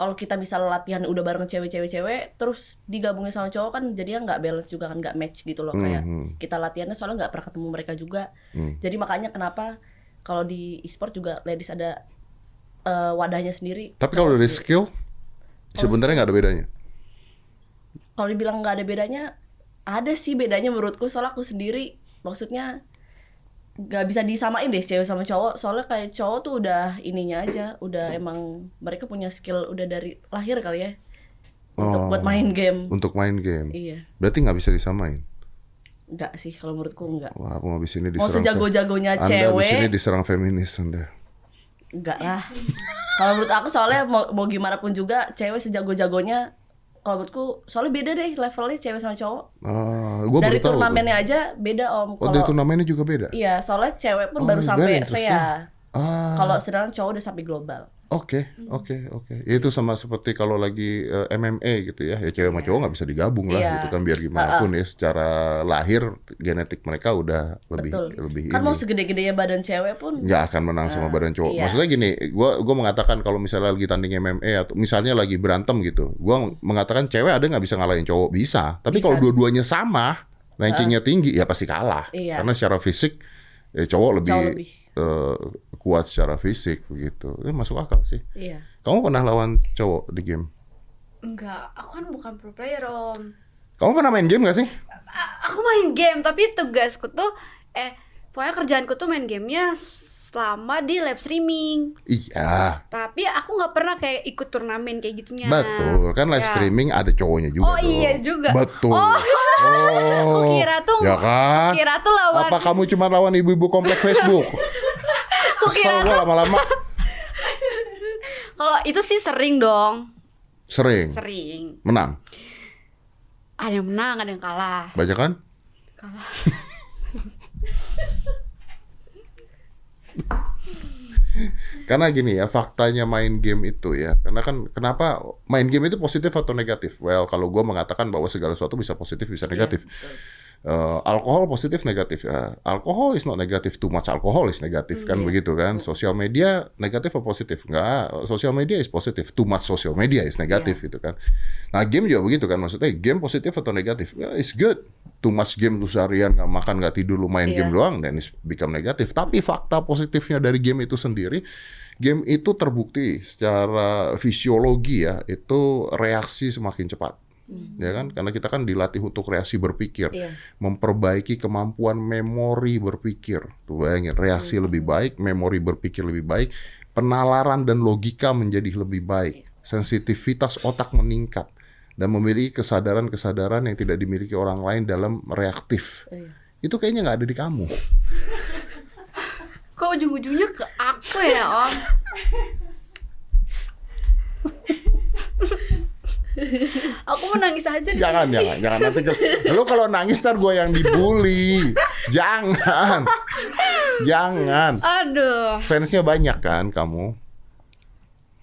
S4: kalau kita misal latihan udah bareng cewek-cewek-cewek terus digabungin sama cowok kan jadinya nggak balance juga kan nggak match gitu loh kayak
S2: Hmm,
S4: kita latihannya soalnya nggak pernah ketemu mereka juga.
S2: hmm.
S4: Jadi makanya kenapa kalau di e-sport juga ladies ada eh, wadahnya sendiri.
S2: Tapi kalau dari skill sebenarnya nggak ada bedanya.
S4: kalau dibilang nggak ada bedanya ada sih bedanya menurutku soalnya aku sendiri maksudnya nggak bisa disamain deh cewek sama cowok soalnya kayak cowok tuh udah ininya aja udah emang mereka punya skill udah dari lahir kali ya untuk
S2: Oh,
S4: buat main game
S2: Untuk main game.
S4: iya
S2: Berarti nggak bisa disamain.
S4: nggak sih kalau menurutku nggak
S2: Wah, aku habis ini
S4: mau
S2: diserang.
S4: sejago-jagonya
S2: Anda habis ini
S4: cewek
S2: diserang feminis Anda.
S4: nggak lah kalau menurut aku soalnya mau, mau gimana pun juga cewek sejago-jagonya kalau menurutku soalnya beda deh levelnya cewek sama cowok
S2: Ah, gua
S4: dari
S2: tahu.
S4: turnamennya aja beda om
S2: Oh, dari turnamennya juga beda.
S4: Iya, soalnya cewek pun
S2: Oh,
S4: baru sampai saya.
S2: Ah.
S4: Kalau sedangkan cowok udah sampai global.
S2: Oke, oke, oke. Ya, Itu sama seperti kalau lagi eh, MMA gitu ya. Ya cewek sama cowok nggak bisa digabung lah
S4: Iya.
S2: gitu kan biar gimana pun ya secara lahir genetik mereka udah lebih
S4: Betul.
S2: lebih
S4: Kan
S2: ini.
S4: mau segede-gedenya badan cewek pun
S2: nggak akan menang sama
S4: Ah,
S2: badan cowok.
S4: iya.
S2: Maksudnya gini, gua gua mengatakan kalau misalnya lagi tanding MMA atau misalnya lagi berantem gitu, gua mengatakan cewek ada nggak bisa ngalahin cowok bisa. Tapi kalau dua-duanya sama, rankingnya tinggi ya pasti kalah.
S4: Iya.
S2: Karena secara fisik ya cowok lebih,
S4: Jauh lebih.
S2: eh, kuat secara fisik begitu. Itu masuk akal sih.
S4: iya.
S2: Kamu pernah lawan cowok di game?
S1: Enggak, aku kan bukan pro player om.
S2: Kamu pernah main game gak sih?
S1: A- Aku main game, tapi tugasku tuh eh pokoknya kerjaanku tuh main gamenya selama di live streaming.
S2: Iya,
S1: Tapi aku nggak pernah kayak ikut turnamen kayak gitunya.
S2: betul. Kan live
S1: Ya.
S2: streaming ada cowoknya juga
S1: Oh,
S2: dong.
S1: iya juga.
S2: Betul.
S1: Oh.
S2: Oh.
S1: Kukira tuh
S2: Ya kan?
S1: Kira tuh lawan
S2: Apa kamu cuma lawan ibu-ibu komplek Facebook? Kesel
S1: Kukira
S2: gua lama-lama.
S1: Kalau itu sih sering dong,
S2: Sering.
S1: sering.
S2: Menang.
S1: Ada yang menang, ada yang kalah.
S2: Banyak kan?
S1: Kalah.
S2: Karena gini ya, faktanya main game itu ya. Karena kan kenapa main game itu positif atau negatif? Well, kalau gua mengatakan bahwa segala sesuatu bisa positif, bisa
S4: Iya,
S2: negatif.
S4: betul.
S2: Eh, alkohol positif negatif ya. Alkohol is not negatif, too much alcohol is negatif kan begitu kan. Sosial media negatif atau positif? Enggak, sosial media is positif, too much social media is negatif gitu kan. Nah game juga begitu kan, maksudnya game positif atau negatif? Ya, it's good. Too much game lu seharian nggak makan nggak tidur lu main
S4: Iya.
S2: game doang, dan it's become negatif. Tapi fakta positifnya dari game itu sendiri, game itu terbukti secara fisiologi ya itu reaksi semakin cepat. Ya kan? Karena kita kan dilatih untuk reaksi berpikir
S4: Iya.
S2: memperbaiki kemampuan memori berpikir. Tuh bayangin, reaksi lebih baik, memori berpikir lebih baik, penalaran dan logika menjadi lebih baik, sensitivitas otak meningkat dan memiliki kesadaran-kesadaran yang tidak dimiliki orang lain dalam reaktif.
S4: Iya.
S2: Itu kayaknya nggak ada di kamu.
S1: Kok ujung-ujungnya ke aku ya om? aku mau nangis aja di
S2: Jangan,
S1: sini.
S2: jangan, jangan nanti lu kalau nangis ntar gue yang dibully. Jangan, jangan.
S1: Aduh.
S2: Fansnya banyak kan kamu?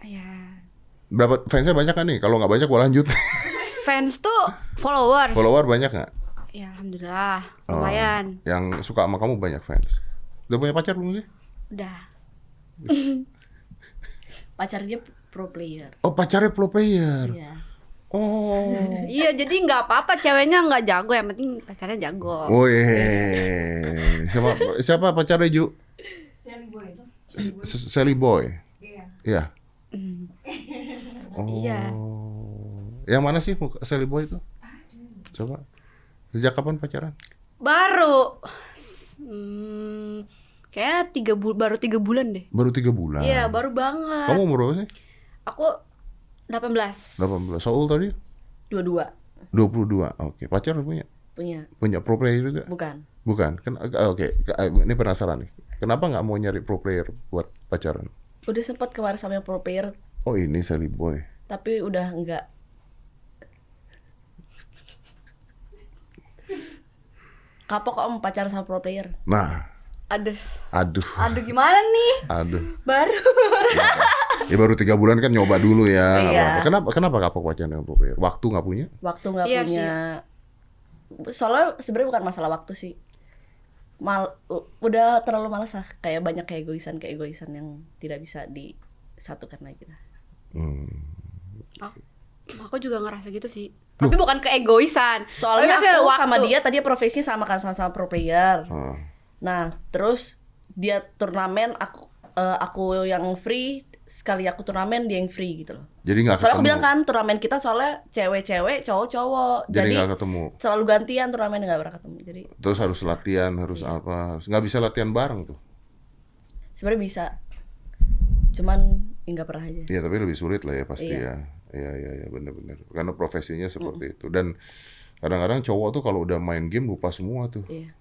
S1: Ya.
S2: Berapa fansnya banyak kan nih? Kalau nggak banyak gue lanjut.
S1: Fans tuh followers.
S2: Follower banyak nggak?
S1: Ya alhamdulillah.
S2: Oh,
S1: Lumayan.
S2: yang suka sama kamu banyak fans. Udah punya pacar belum sih?
S1: Udah.
S4: Pacarnya pro player.
S2: Oh pacarnya pro player.
S4: Iya.
S2: Oh.
S1: Iya jadi nggak apa-apa ceweknya nggak jago yang penting pacarnya jago.
S2: Wih, siapa siapa pacarnya Ju? S- Sally Boy. Iya. Oh.
S1: Iya.
S2: Yang mana sih Sally Boy itu? Coba. Sejak kapan pacaran?
S1: Baru. Hmm, kayak tiga bul baru tiga bulan deh.
S2: Baru tiga bulan.
S1: Iya baru banget.
S2: Kamu umur berapa sih?
S1: Aku 18
S2: 18. So old tadi?
S4: Dua-dua
S2: 22. Oke, pacar punya?
S4: punya.
S2: Punya pro player juga?
S4: Bukan.
S2: Bukan. Ken- ah, Oke, Ke- ini penasaran nih. Kenapa nggak mau nyari pro player buat pacaran?
S4: Udah sempat kemarin sama yang pro player
S2: Oh ini Sally Boy.
S4: tapi udah enggak. Kapok om pacaran sama pro player.
S2: Nah,
S1: Aduh,
S2: aduh,
S1: aduh gimana nih?
S2: aduh.
S1: Baru.
S2: Ya baru tiga bulan kan nyoba dulu ya.
S4: Iya.
S2: apa-apa. Kenapa kenapa kapok pacaran dengan? Waktu nggak punya?
S4: Waktu nggak
S1: Iya
S4: punya. Soalnya sebenarnya bukan masalah waktu sih. Mal udah terlalu malas lah kayak banyak keegoisan keegoisan yang tidak bisa disatukan lagi lah.
S2: Hmm.
S1: Aku, aku juga ngerasa gitu sih. Tapi bukan keegoisan.
S4: Soalnya
S1: Tapi
S4: aku
S1: waktu.
S4: sama dia tadi profesinya sama kan sama-sama pro player.
S2: Ah.
S4: Nah, terus dia turnamen, aku eh, aku yang free, sekali aku turnamen dia yang free gitu loh.
S2: Jadi nggak
S4: Soalnya aku bilang kan turnamen kita soalnya cewek-cewek, cowok-cowok.
S2: Jadi
S4: Jadi,
S2: nggak ketemu.
S4: selalu gantian turnamen nggak pernah ketemu. Jadi
S2: Terus harus latihan, harus
S4: Iya.
S2: apa? Harus nggak bisa latihan bareng tuh.
S4: sebenarnya bisa. Cuman ya nggak pernah aja.
S2: Iya tapi lebih sulit lah ya pasti
S4: Iya.
S2: ya. Iya iya iya benar-benar. Karena profesinya seperti itu dan kadang-kadang cowok tuh kalau udah main game lupa semua tuh,
S4: Iya,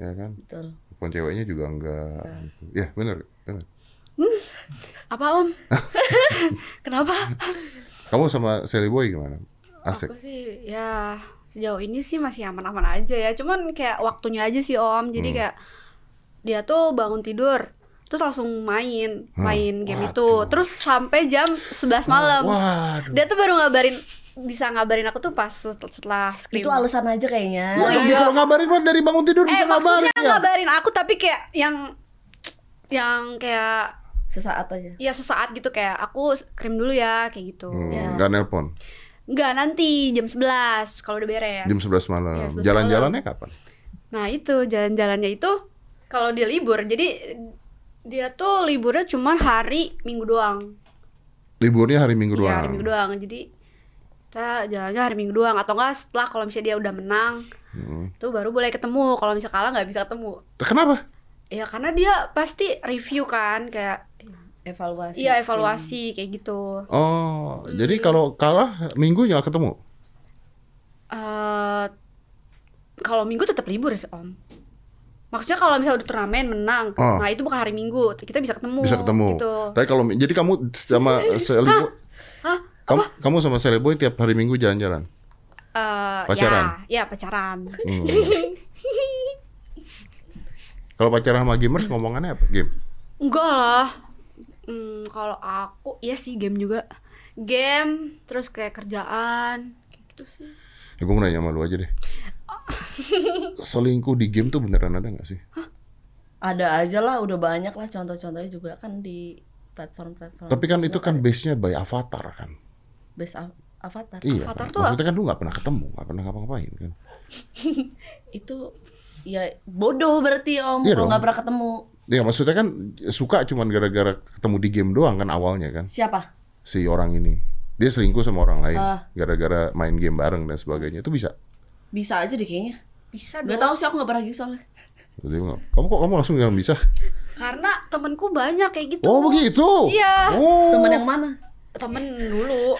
S2: ya kan?
S4: betul.
S2: Pun ceweknya juga enggak. gitu. Ya benar, benar.
S1: Apa om? Kenapa?
S2: Kamu sama Sally Boy gimana? Asik.
S1: Aku sih ya sejauh ini sih masih aman-aman aja ya. Cuman kayak waktunya aja sih om. Jadi
S2: Hmm.
S1: kayak dia tuh bangun tidur terus langsung main
S2: Hmm.
S1: main game
S2: Waduh.
S1: itu terus sampai jam 11 malam
S2: Waduh.
S1: dia tuh baru ngabarin bisa ngabarin aku tuh pas set- setelah scream
S4: Itu alasan aja kayaknya.
S2: Oh, iya. kalau ngabarin mah dari bangun tidur
S1: eh
S2: bisa ngabarin ya.
S1: ngabarin aku tapi kayak yang yang kayak
S4: Sesaat aja.
S1: ya sesaat gitu kayak aku scream dulu ya kayak gitu
S2: Hmm,
S4: Ya.
S2: nggak nelpon.
S1: Enggak nanti jam 11 kalau udah beres
S2: Jam 11 malam.
S1: 11
S2: Jalan-jalannya kapan?
S1: Nah itu jalan-jalannya itu kalau dia libur jadi dia tuh liburnya cuma hari minggu doang.
S2: Liburnya hari Minggu
S1: Iya
S2: doang.
S1: hari minggu doang. Jadi kita jalannya hari minggu doang atau enggak setelah kalau misalnya dia udah menang
S2: Hmm.
S1: itu baru boleh ketemu. Kalau misalnya kalah nggak bisa ketemu.
S2: Kenapa?
S1: Ya karena dia pasti review kan kayak
S4: Evaluasi.
S1: iya evaluasi kayak gitu.
S2: Oh, jadi kalau kalah Minggu nggak ketemu?
S1: eh kalau minggu tetap libur sih om. Maksudnya kalau misalnya udah turnamen menang,
S2: Oh.
S1: nah itu bukan hari minggu, kita bisa ketemu.
S2: Bisa ketemu.
S1: Gitu.
S2: Tapi kalau jadi kamu sama Sally Boy,
S1: Hah?
S2: kamu, kamu sama Sally Boy tiap hari Minggu jalan-jalan.
S1: Eh,
S2: Pacaran?
S1: Ya, ya pacaran.
S2: Hmm. kalau pacaran sama gamers ngomongannya apa? Game.
S1: Enggak lah. Hmm, kalau aku, iya sih game juga. Game, terus kayak kerjaan, kayak gitu sih.
S2: Ya, gue mau nanya sama lu aja deh. selingkuh di game tuh beneran ada nggak sih?
S4: Ada aja lah, udah banyak lah contoh-contohnya juga kan di platform-platform.
S2: Tapi kan itu kan base-nya by avatar kan.
S4: Base av- avatar.
S2: Iya.
S1: Avatar
S2: kan?
S1: tuh
S2: Maksudnya kan lu nggak pernah ketemu, nggak pernah ngapa-ngapain kan?
S4: Itu ya bodoh berarti om
S2: Iya
S4: kalau
S2: dong.
S4: nggak pernah ketemu.
S2: Iya maksudnya kan suka cuman gara-gara ketemu di game doang kan awalnya kan
S4: Siapa?
S2: si orang ini. Dia selingkuh sama orang lain
S4: Ah.
S2: gara-gara main game bareng dan sebagainya. Itu bisa.
S4: Bisa aja deh kayaknya.
S1: Bisa
S4: Gak
S1: dong.
S4: tahu sih aku nggak pernah gitu soalnya.
S2: Kamu kok kamu langsung bilang bisa?
S1: Karena temenku banyak kayak gitu.
S2: Oh begitu.
S1: Iya.
S2: Oh.
S4: Temen yang mana?
S1: Temen dulu.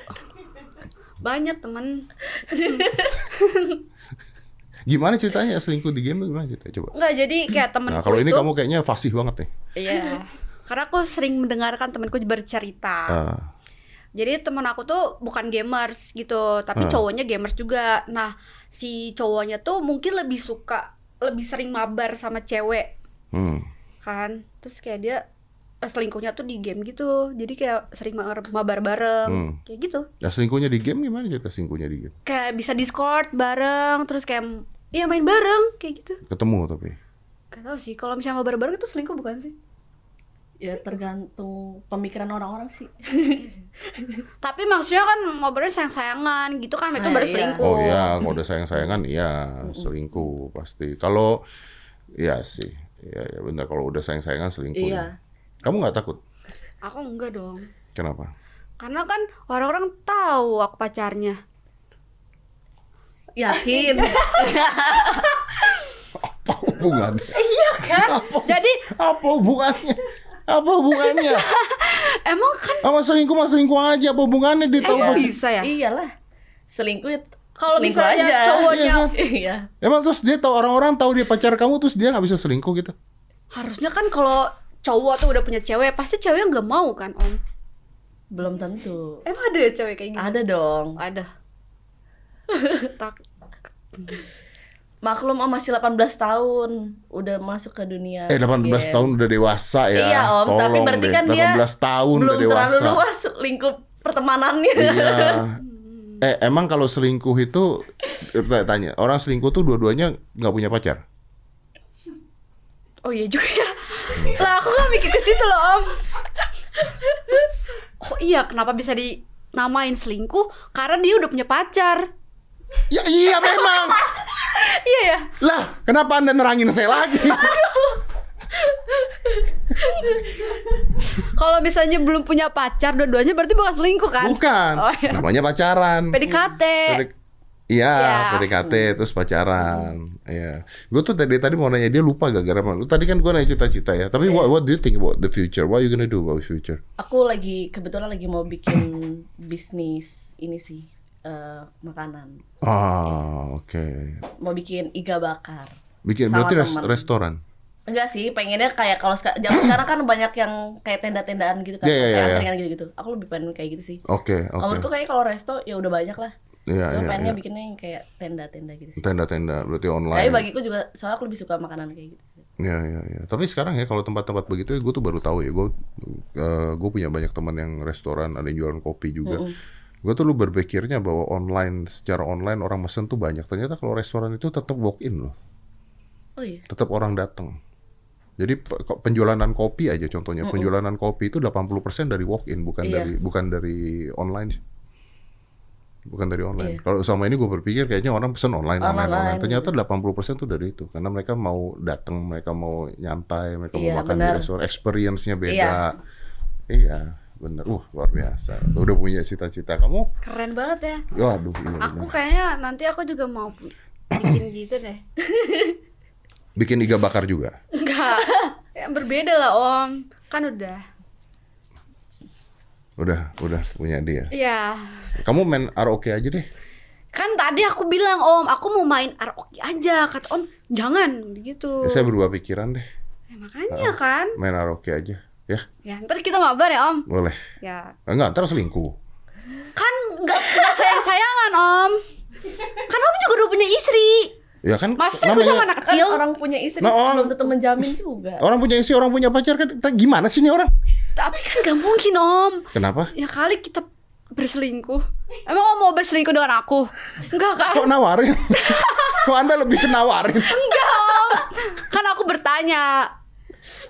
S1: Banyak temen.
S2: Gimana ceritanya selingkuh di game gimana ceritanya? Coba.
S1: Enggak, jadi kayak temenku
S2: Nah kalau ini
S1: itu-
S2: kamu kayaknya fasih banget nih.
S1: Iya. Karena aku sering mendengarkan temenku bercerita.
S2: Ah.
S1: Jadi temen aku tuh bukan gamers gitu, tapi
S2: Ah.
S1: cowoknya gamers juga. Nah, si cowoknya tuh mungkin lebih suka, lebih sering mabar sama cewek
S2: Hmm.
S1: kan. Terus kayak dia selingkuhnya tuh di game gitu. Jadi kayak sering ma- mabar bareng,
S2: Hmm.
S1: kayak gitu.
S2: Nah selingkuhnya di game gimana cerita selingkuhnya di game?
S1: Kayak bisa Discord bareng, terus kayak ya main bareng kayak gitu.
S2: Ketemu tapi.
S1: Gak tau sih, kalau misalnya mabar bareng itu selingkuh bukan sih?
S4: Ya tergantung pemikiran orang-orang sih.
S1: Tapi maksudnya kan mabarnya sayang-sayangan gitu kan, itu
S4: Nah,
S1: baru
S4: iya.
S1: selingkuh.
S2: Oh iya, kalau udah sayang-sayangan iya selingkuh pasti. Kalau iya sih. Iya, ya benar kalau udah sayang-sayangan selingkuh.
S4: Iya.
S2: ya. Kamu nggak takut?
S1: Aku enggak dong.
S2: Kenapa?
S1: Karena kan orang-orang tahu aku pacarnya.
S4: Yakin?
S2: Apa hubungannya?
S1: Iya kan? Jadi
S2: Apa hubungannya? Apa hubungannya?
S1: emang kan
S2: Sama selingkuh mah selingkuh aja. Apa hubungannya dia tahu? apa-
S1: bisa ya?
S4: Iyalah. Selingkuh
S1: Kalau misalnya
S4: aja.
S1: cowoknya
S2: Iya, kan?
S4: Iya.
S2: Emang terus dia tahu orang-orang tahu dia pacar kamu terus dia nggak bisa selingkuh gitu?
S1: harusnya kan kalau cowok tuh udah punya cewek, pasti ceweknya nggak mau kan, Om?
S4: Belum tentu.
S1: Emang ada ya cewek kayak gitu?
S4: Ada dong.
S1: Ada. Tak.
S4: Maklum om masih 18 tahun udah masuk ke dunia.
S2: Eh 18
S4: game.
S2: tahun udah dewasa ya.
S4: Iya om, tapi
S2: Tolong
S4: berarti
S2: deh.
S4: kan dia
S2: 18 tahun
S4: belum
S2: udah dewasa.
S4: terlalu luas lingkup pertemanannya.
S2: Iya. Eh emang kalau selingkuh itu eh, tanya orang selingkuh tuh dua-duanya nggak punya pacar?
S1: Oh iya juga ya. Lah aku gak mikir ke situ loh, Om. Oh iya, kenapa bisa dinamain selingkuh? Karena dia udah punya pacar.
S2: Ya iya memang.
S1: Iya ya.
S2: lah kenapa anda nerangin saya lagi?
S1: Kalau misalnya belum punya pacar, dua-duanya berarti bukan selingkuh kan?
S2: Bukan.
S1: Oh iya.
S2: Namanya pacaran.
S1: PDKT.
S2: Iya,
S1: Ya.
S2: PDKT terus pacaran. Iya. Gue tuh tadi tadi mau nanya dia lupa gara-gara apa. Lu tadi kan gue nanya cita-cita ya. Tapi what, what do you think about the future? What are you gonna do about the future?
S4: Aku lagi kebetulan lagi mau bikin bisnis ini sih eh, makanan.
S2: Ah, oke.
S4: Mau bikin iga bakar.
S2: Bikin
S4: Sama
S2: berarti res-
S4: teman.
S2: restoran.
S4: Enggak sih, pengennya kayak kalau seka- zaman sekarang kan banyak yang kayak tenda-tendaan gitu kan,
S2: Iya, iya,
S4: kayak
S2: iya, iya.
S4: gitu-gitu. Aku lebih pengen kayak gitu sih.
S2: Oke,
S4: Kalau
S2: oke.
S4: menurutku kayak kalau resto ya udah banyak lah.
S2: Iya, iya,
S4: pengennya
S2: iya.
S4: bikinnya yang kayak tenda-tenda gitu sih.
S2: Tenda-tenda berarti
S4: Tapi
S2: online.
S4: bagiku juga soalnya aku lebih suka makanan kayak gitu.
S2: Iya, iya, iya. Tapi sekarang ya kalau tempat-tempat begitu ya gue tuh baru tahu ya. Gue gue punya banyak teman yang restoran, ada yang jualan kopi juga. Gue tuh lu berpikirnya bahwa online secara online orang mesen tuh banyak. Ternyata kalau restoran itu tetap walk in loh.
S4: Oh iya.
S2: tetap orang datang. Jadi pe- kok penjualan kopi aja contohnya, penjualan kopi itu 80% dari walk in bukan
S4: Iya.
S2: dari bukan dari online. Bukan dari online.
S4: Iya.
S2: Kalau sama ini gue berpikir kayaknya orang pesen online online online.
S4: Online.
S2: Ternyata 80% tuh dari itu karena mereka mau datang, mereka mau nyantai, mereka
S4: Iya,
S2: mau makan
S4: benar.
S2: di restoran, experience-nya beda.
S4: Iya.
S2: Iya, bener. Uh, luar biasa. Udah punya cita-cita kamu?
S1: Keren banget ya.
S2: Waduh, iya
S1: Aku
S2: bener.
S1: kayaknya nanti aku juga mau bikin gitu deh.
S2: Bikin iga bakar juga.
S1: Enggak. Yang berbeda lah, Om. Kan udah.
S2: Udah, udah punya dia.
S1: Iya.
S2: Kamu main karaoke aja deh.
S1: Kan tadi aku bilang, Om, aku mau main karaoke aja. Kata Om, jangan gitu.
S2: Ya, saya berubah pikiran deh.
S1: Ya, makanya kan.
S2: Main karaoke aja. Ya,
S1: Ya, ntar kita mabar ya, Om.
S2: boleh.
S1: Ya.
S2: Enggak, ntar selingkuh.
S1: Kan nggak nggak sayang-sayangan, Om. Kan Om juga udah punya istri.
S2: Ya kan
S1: Masa aku sama anak
S4: Kan
S1: kecil?
S4: orang punya istri
S2: Nah, orang-
S4: belum tentu menjamin juga.
S2: orang punya istri, orang punya pacar kan kita- gimana sih nih orang?
S1: Tapi kan gak mungkin, Om.
S2: Kenapa?
S1: Ya kali kita berselingkuh. Emang Om mau berselingkuh dengan aku? Enggak kan?
S2: Kok nawarin? Kok Anda lebih kenawarin?
S1: Kan aku bertanya.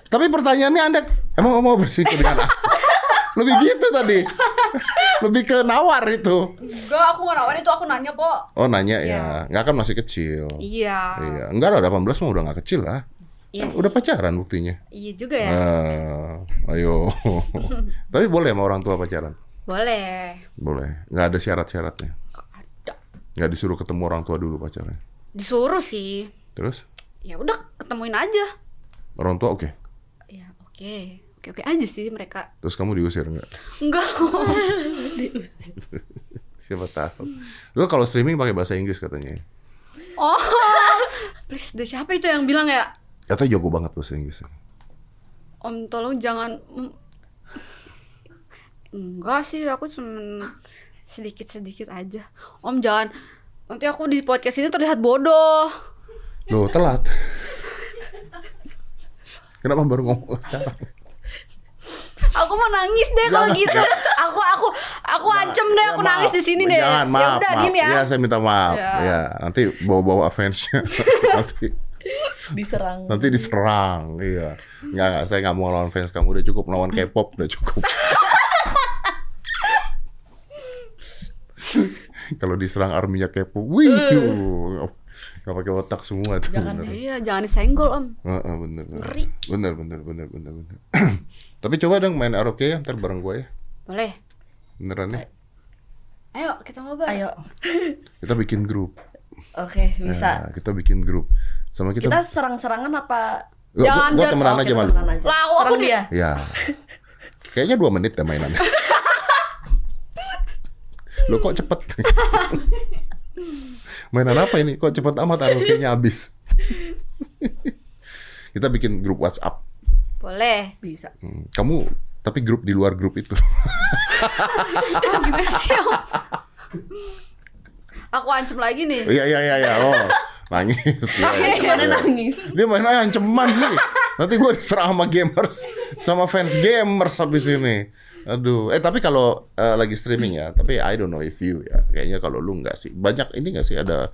S2: Tapi pertanyaannya Anda emang mau berselingkuh dengan aku? Lebih gitu tadi. Lebih ke nawar itu.
S1: Enggak, aku nggak nawarin itu aku nanya kok.
S2: Oh nanya
S1: Iya.
S2: ya. Nggak kan masih kecil.
S1: Iya.
S2: Iya. Enggak lah 18 mah udah nggak kecil lah.
S1: Iya
S2: Kan
S1: sih.
S2: udah pacaran buktinya.
S1: Iya juga ya.
S2: Eh, ayo. Tapi boleh sama orang tua pacaran?
S1: Boleh.
S2: Boleh. Nggak ada syarat-syaratnya.
S1: Ada.
S2: Nggak disuruh ketemu orang tua dulu pacarnya.
S1: Disuruh sih.
S2: Terus
S1: Ya udah ketemuin aja.
S2: orang tua oke.
S1: Ya oke. Oke oke aja sih mereka.
S2: Terus kamu diusir nggak?
S1: Enggak.
S2: Siapa tahu. Lu kalau streaming pakai bahasa Inggris katanya.
S1: oh. Please, deh siapa itu yang bilang ya?
S2: Katanya jago banget bahasa Inggris.
S1: Om tolong jangan. Enggak sih, aku cuma sedikit-sedikit aja. Om jangan nanti aku di podcast ini terlihat bodoh.
S2: Loh, telat. Kenapa baru ngomong sekarang?
S1: Aku mau nangis deh kalau
S2: Jangan,
S1: gitu. Aku aku aku ancam deh
S2: Ya,
S1: aku
S2: maaf.
S1: nangis di sini deh.
S2: Jangan, maaf,
S1: ya udah
S2: maaf.
S1: diem ya.
S2: Ya, saya minta maaf.
S1: Ya.
S2: Ya, nanti bawa-bawa fansnya. nanti
S4: Diserang.
S2: nanti diserang. Iya. Enggak, enggak, saya nggak mau lawan fans kamu. Udah cukup lawan K-pop, udah cukup. Kalau diserang arminya K-pop, wih, nggak pakai otak semua tuh.
S4: Jangan,
S2: bener.
S1: Iya, jangan disenggol, Om.
S2: Heeh, bener, bener.
S1: Ngeri.
S2: Bener, bener, bener, bener, bener. Tapi coba dong main karaoke ya, ntar bareng gue ya.
S1: Boleh.
S2: Beneran ya.
S1: Ayo, kita ngobrol.
S4: Ayo.
S2: Kita bikin grup.
S4: Oke, bisa.
S2: Ya, kita bikin grup. Sama kita.
S4: Kita serang-serangan apa?
S2: Gua- gua-
S1: Jangan,
S2: gua
S1: jangan.
S2: temenan
S4: Oke,
S2: aja malu.
S4: temenan.
S1: Lah, aku
S4: dia.
S2: Ya. Kayaknya dua menit ya mainannya. Lo kok cepet? Mainan apa ini? Kok cepet amat karaoke-nya habis? kita bikin grup WhatsApp.
S1: Boleh.
S4: Bisa.
S2: Hmm, Kamu tapi grup di luar grup itu.
S1: Oh, gimana sih, Om? Aku ancam lagi nih.
S2: Iya iya iya iya. Oh, nangis. Iya, iya,
S4: Gimana
S2: iya.
S4: nangis?
S2: Dia mainnya ancaman sih. Nanti gue diserang sama gamers, sama fans gamers habis ini. Aduh, eh tapi kalau eh, lagi streaming ya, tapi I don't know if you ya. Kayaknya kalau lu nggak sih. Banyak ini nggak sih ada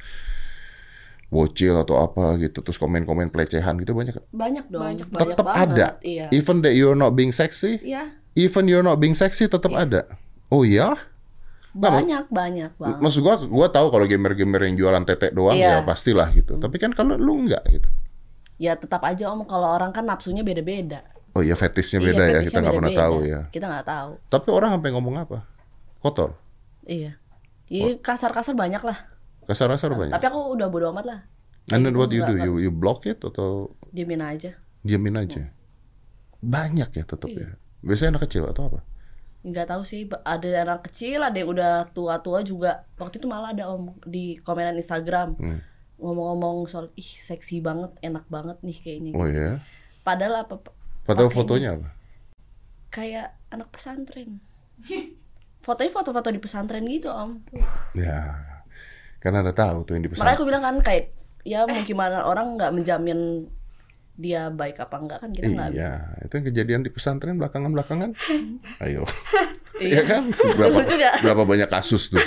S2: bocil atau apa gitu, terus komen-komen pelecehan gitu banyak.
S4: Banyak dong.
S1: Banyak.
S4: Banyak
S2: Tetap
S4: banget.
S2: ada.
S4: Iya.
S2: Even that you're not being sexy,
S4: Iya.
S2: even you're not being sexy tetap ada. Oh iya? Nah,
S4: Banyak, banyak banget.
S2: Maksud gua, gua tahu kalau gamer-gamer yang jualan tetek doang ya
S4: Iya.
S2: pastilah gitu. Tapi kan kalau lu nggak gitu.
S4: Ya tetap aja om kalau orang kan nafsunya beda-beda.
S2: Oh iya fetishnya
S4: Iya,
S2: beda ya,
S4: fetishnya
S2: kita nggak pernah tahu ya.
S4: Kita nggak tahu.
S2: Tapi orang sampai ngomong apa? Kotor.
S4: Iya. Iya kasar-kasar banyak lah.
S2: Kasar-kasar banyak.
S4: Tapi aku udah bodo amat lah.
S2: And then what you do?
S4: Enggak,
S2: You, you block it atau
S4: Diemin aja.
S2: diamin aja? Banyak ya tetap
S4: Iya.
S2: ya. Biasanya anak kecil atau apa?
S4: Nggak tahu sih. Ada anak kecil, ada yang udah tua-tua juga. Waktu itu malah ada om di komenan Instagram
S2: Hmm.
S4: ngomong-ngomong soal ih seksi banget, enak banget nih kayaknya.
S2: Oh iya.
S4: Padahal apa?
S2: Padahal fotonya apa?
S4: Kayak anak pesantren. Fotonya foto-foto di pesantren gitu om.
S2: Ya. Karena ada tahu tuh yang di
S4: Makanya
S2: pesantren.
S4: aku bilang kan kayak ya mau gimana orang nggak menjamin dia baik apa enggak kan kita nggak bisa.
S2: Iya, itu yang kejadian di pesantren belakangan-belakangan. Ayo.
S4: Iya.
S2: Iya kan? Berapa, berapa banyak kasus tuh.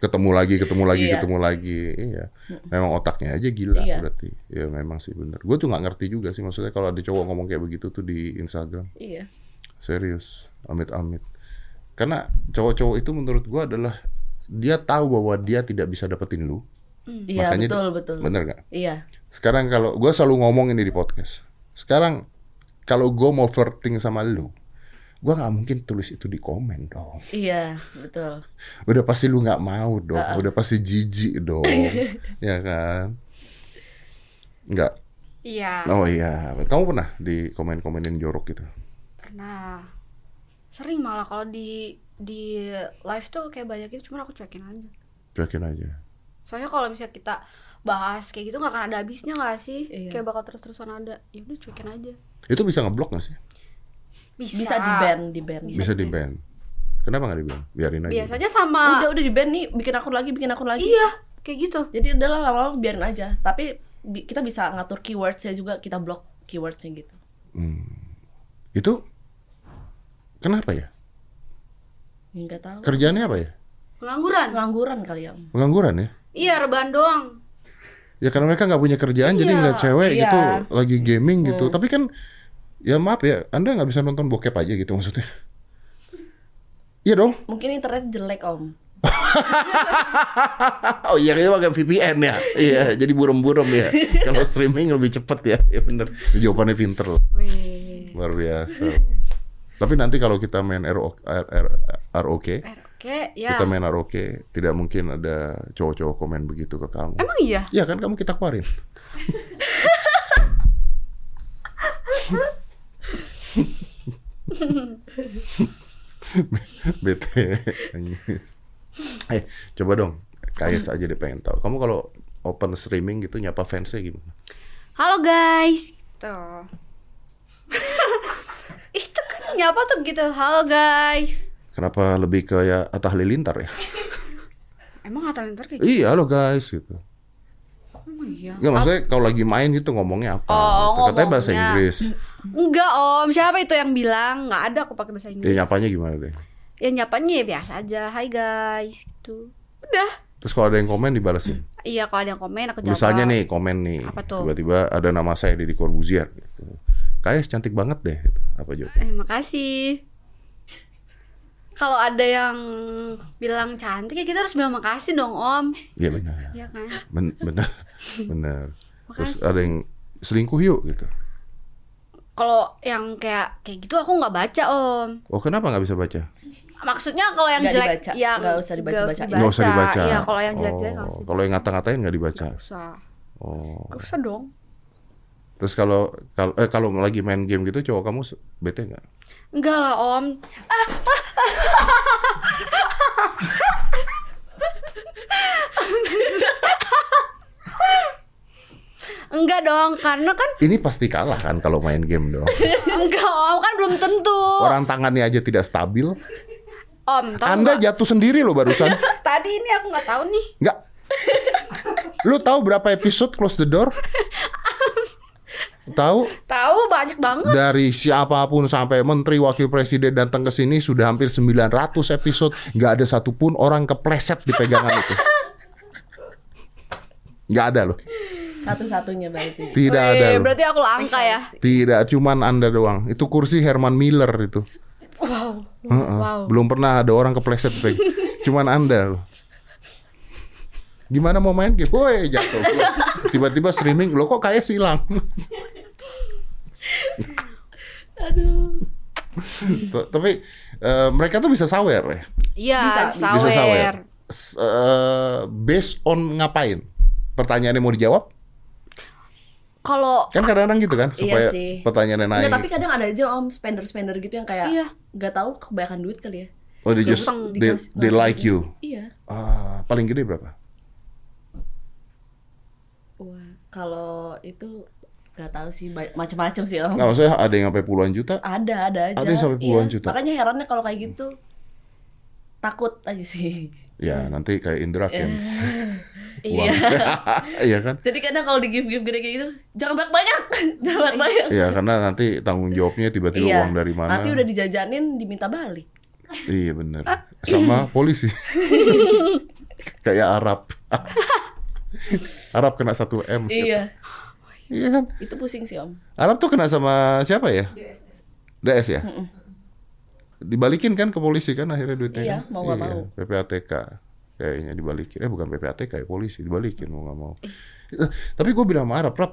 S2: Ketemu lagi, ketemu lagi,
S4: Iya.
S2: ketemu lagi. Iya. Memang otaknya aja gila
S4: Iya.
S2: berarti. Ya memang sih bener. Gue tuh nggak ngerti juga sih maksudnya kalau ada cowok ngomong kayak begitu tuh di Instagram.
S4: Iya.
S2: Serius, amit-amit. Karena cowok-cowok itu menurut gua adalah dia tahu bahwa dia tidak bisa dapetin lu.
S4: Iya
S2: Makanya
S4: betul betul.
S2: Bener nggak?
S4: Iya.
S2: Sekarang kalau gua selalu ngomong ini di podcast. Sekarang kalau gua mau flirting sama lu, gua nggak mungkin tulis itu di komen dong.
S4: Iya, betul.
S2: Udah pasti lu nggak mau dong. Udah pasti jijik dong. ya kan? Nggak.
S1: Iya.
S2: Oh iya. Kamu pernah di komen-komenin jorok gitu?
S1: Pernah. Sering malah kalau di di live tuh kayak banyak itu cuma aku cuekin aja.
S2: Cuekin aja.
S1: Soalnya kalau misalnya kita bahas kayak gitu nggak akan ada habisnya nggak sih?
S4: Iya.
S1: Kayak bakal terus-terusan ada. Ya udah cuekin aja.
S2: Itu bisa ngeblok nggak sih?
S1: Bisa.
S4: Bisa di ban, di ban.
S2: Bisa di ban. Kenapa nggak di ban? Biarin aja.
S1: Biasanya sama
S4: Udah udah di ban nih, bikin akun lagi, bikin akun lagi.
S1: Iya, kayak gitu.
S4: Jadi udahlah lama-lama biarin aja. Tapi bi- kita bisa ngatur keywordsnya juga, kita blok keywordsnya gitu.
S2: Hmm. Itu kenapa ya?
S4: Ya, Nggak tahu.
S2: Kerjaannya apa ya?
S1: Pengangguran.
S4: Pengangguran kali ya.
S2: Pengangguran ya?
S1: Iya, rebahan doang.
S2: Ya karena mereka nggak punya kerjaan jadi
S1: Iya,
S2: ngeliat cewek
S4: iya.
S2: gitu lagi gaming gitu. Tapi kan ya maaf ya, Anda nggak bisa nonton bokep aja gitu maksudnya. Iya dong.
S4: Mungkin internet jelek om.
S2: Oh iya ini pakai VPN ya. Iya, jadi burem-burem ya. Kalau streaming lebih cepet ya. Ya bener. Jawabannya pinter loh. Luar biasa. Tapi nanti kalau kita main RO, R, R, ROK,
S1: Eh, Oke, ya.
S2: kita main ROK, tidak mungkin ada cowok-cowok komen begitu ke kamu.
S1: Emang iya?
S2: Iya kan kamu kita keluarin. Bete. eh, coba dong. KS aja deh pengen tahu. Kamu kalau open streaming gitu nyapa fansnya gimana?
S1: Halo guys. Gitu. Itu kan nyapa tuh gitu. Halo guys.
S2: Kenapa lebih kayak Atta Halilintar ya?
S1: Emang kata ntar kayak gitu?
S2: iya, halo guys gitu.
S1: Emang iya.
S2: Ya maksudnya kalau lagi main gitu ngomongnya apa?
S1: Oh,
S2: gitu. Katanya bahasa. Inggris.
S1: Enggak om, siapa itu yang bilang? Nggak ada aku pakai bahasa
S2: Ya
S1: Inggris.
S2: nyapanya gimana deh?
S1: Ya nyapanya ya biasa aja. Hai guys, gitu. Udah.
S2: Terus kalau ada yang komen dibalasin.
S1: Iya kalau ada yang komen aku jawab.
S2: Misalnya nih komen nih,
S1: Apa tuh?
S2: tiba-tiba ada nama saya Deddy Corbuzier. Gitu. Kayaknya cantik banget deh. Gitu. Apa jawabnya?
S1: Eh, makasih. Kalau ada yang bilang cantik ya kita harus bilang makasih dong om.
S2: Iya benar,
S1: Iya kan?
S2: Ben- benar, benar. Terus ada yang selingkuh yuk gitu.
S1: Kalau yang kayak kayak gitu aku nggak baca om.
S2: Oh kenapa nggak bisa baca?
S1: Maksudnya kalau yang
S4: Nggak
S1: jelek
S4: dibaca.
S1: yang
S4: Nggak usah dibaca-bacain.
S2: Nggak usah dibaca.
S1: Iya kalau yang jelek-jelek nggak
S2: Oh,
S1: usah.
S2: kalau yang ngata-ngatain nggak dibaca.
S1: Nggak usah.
S2: Oh.
S1: Nggak usah dong.
S2: Terus kalau kalau eh, kalau lagi main game gitu cowok kamu bete nggak?
S1: Enggak lah om. Enggak dong, karena kan
S2: Ini pasti kalah kan kalau main game dong.
S1: enggak om kan belum tentu.
S2: Orang tangannya aja tidak stabil.
S1: Om, tahu
S2: Anda
S1: nggak?
S2: jatuh sendiri loh barusan.
S1: Tadi ini aku nggak tahu nih.
S2: Nggak. Lu tahu berapa episode Close the Door? Tahu
S1: Tahu banyak banget.
S2: dari siapa pun sampai menteri wakil presiden datang ke sini sudah hampir 900 episode nggak ada satupun orang kepleset di pegangan itu. Nggak ada loh.
S4: Satu-satunya berarti.
S2: Tidak
S1: Wih,
S2: ada loh.
S1: Berarti aku langka ya.
S2: Tidak, cuman Anda doang. Itu kursi Herman Miller itu.
S1: Wow.
S2: Heeh.
S1: Wow.
S2: Belum pernah ada orang kepleset peg. Cuman Anda loh. Gimana mau main game? Woi, jatuh. Tiba-tiba streaming, lo kok kayak silang.
S4: Aduh.
S2: Tapi eh, mereka tuh bisa sawer ya.
S1: Iya,
S4: Bisa,
S1: sawer.
S2: Bisa sawer. Eh, based on ngapain? Pertanyaannya mau dijawab?
S1: Kalau
S2: Kan kadang-kadang gitu kan,
S4: Iya
S2: supaya
S4: sih.
S2: pertanyaannya naik.
S4: Enggak, tapi kadang ada aja om spender-spender gitu yang kayak
S1: Iya.
S4: nggak tahu kebanyakan duit kali ya.
S2: Oh, they just they, they like
S4: duit.
S2: you.
S4: Iya.
S2: Ah, paling gede berapa?
S4: Wah, kalau itu nggak tahu sih macam-macam sih om.
S2: Nggak maksudnya ada yang sampai puluhan juta?
S4: Ada, ada aja.
S2: Ada yang sampai puluhan
S4: Iya.
S2: juta.
S4: Makanya herannya kalau kayak gitu takut aja sih.
S2: Ya, nanti kayak Indra Kents.
S1: Iya.
S2: Iya kan?
S4: Jadi kadang kalau di gift-gift gede kayak gitu, jangan banyak-banyak, jangan banyak-banyak.
S2: Iya, karena nanti tanggung jawabnya tiba-tiba
S4: Iya.
S2: uang dari mana.
S4: Nanti udah dijajanin diminta balik.
S2: Iya bener. Sama polisi. Kayak Arab. Arab kena 1 M.
S4: Iya.
S2: Iya kan?
S4: Itu pusing sih om.
S2: Arab tuh kena sama siapa ya? DS ya?
S4: Mm-mm.
S2: Dibalikin kan ke polisi kan akhirnya duitnya
S4: Iya,
S2: kan?
S4: mau nggak mau.
S2: PPATK kayaknya dibalikin. Eh bukan PPATK ya polisi dibalikin mau nggak mau. Eh, Tapi gue bilang sama Arab, Rap,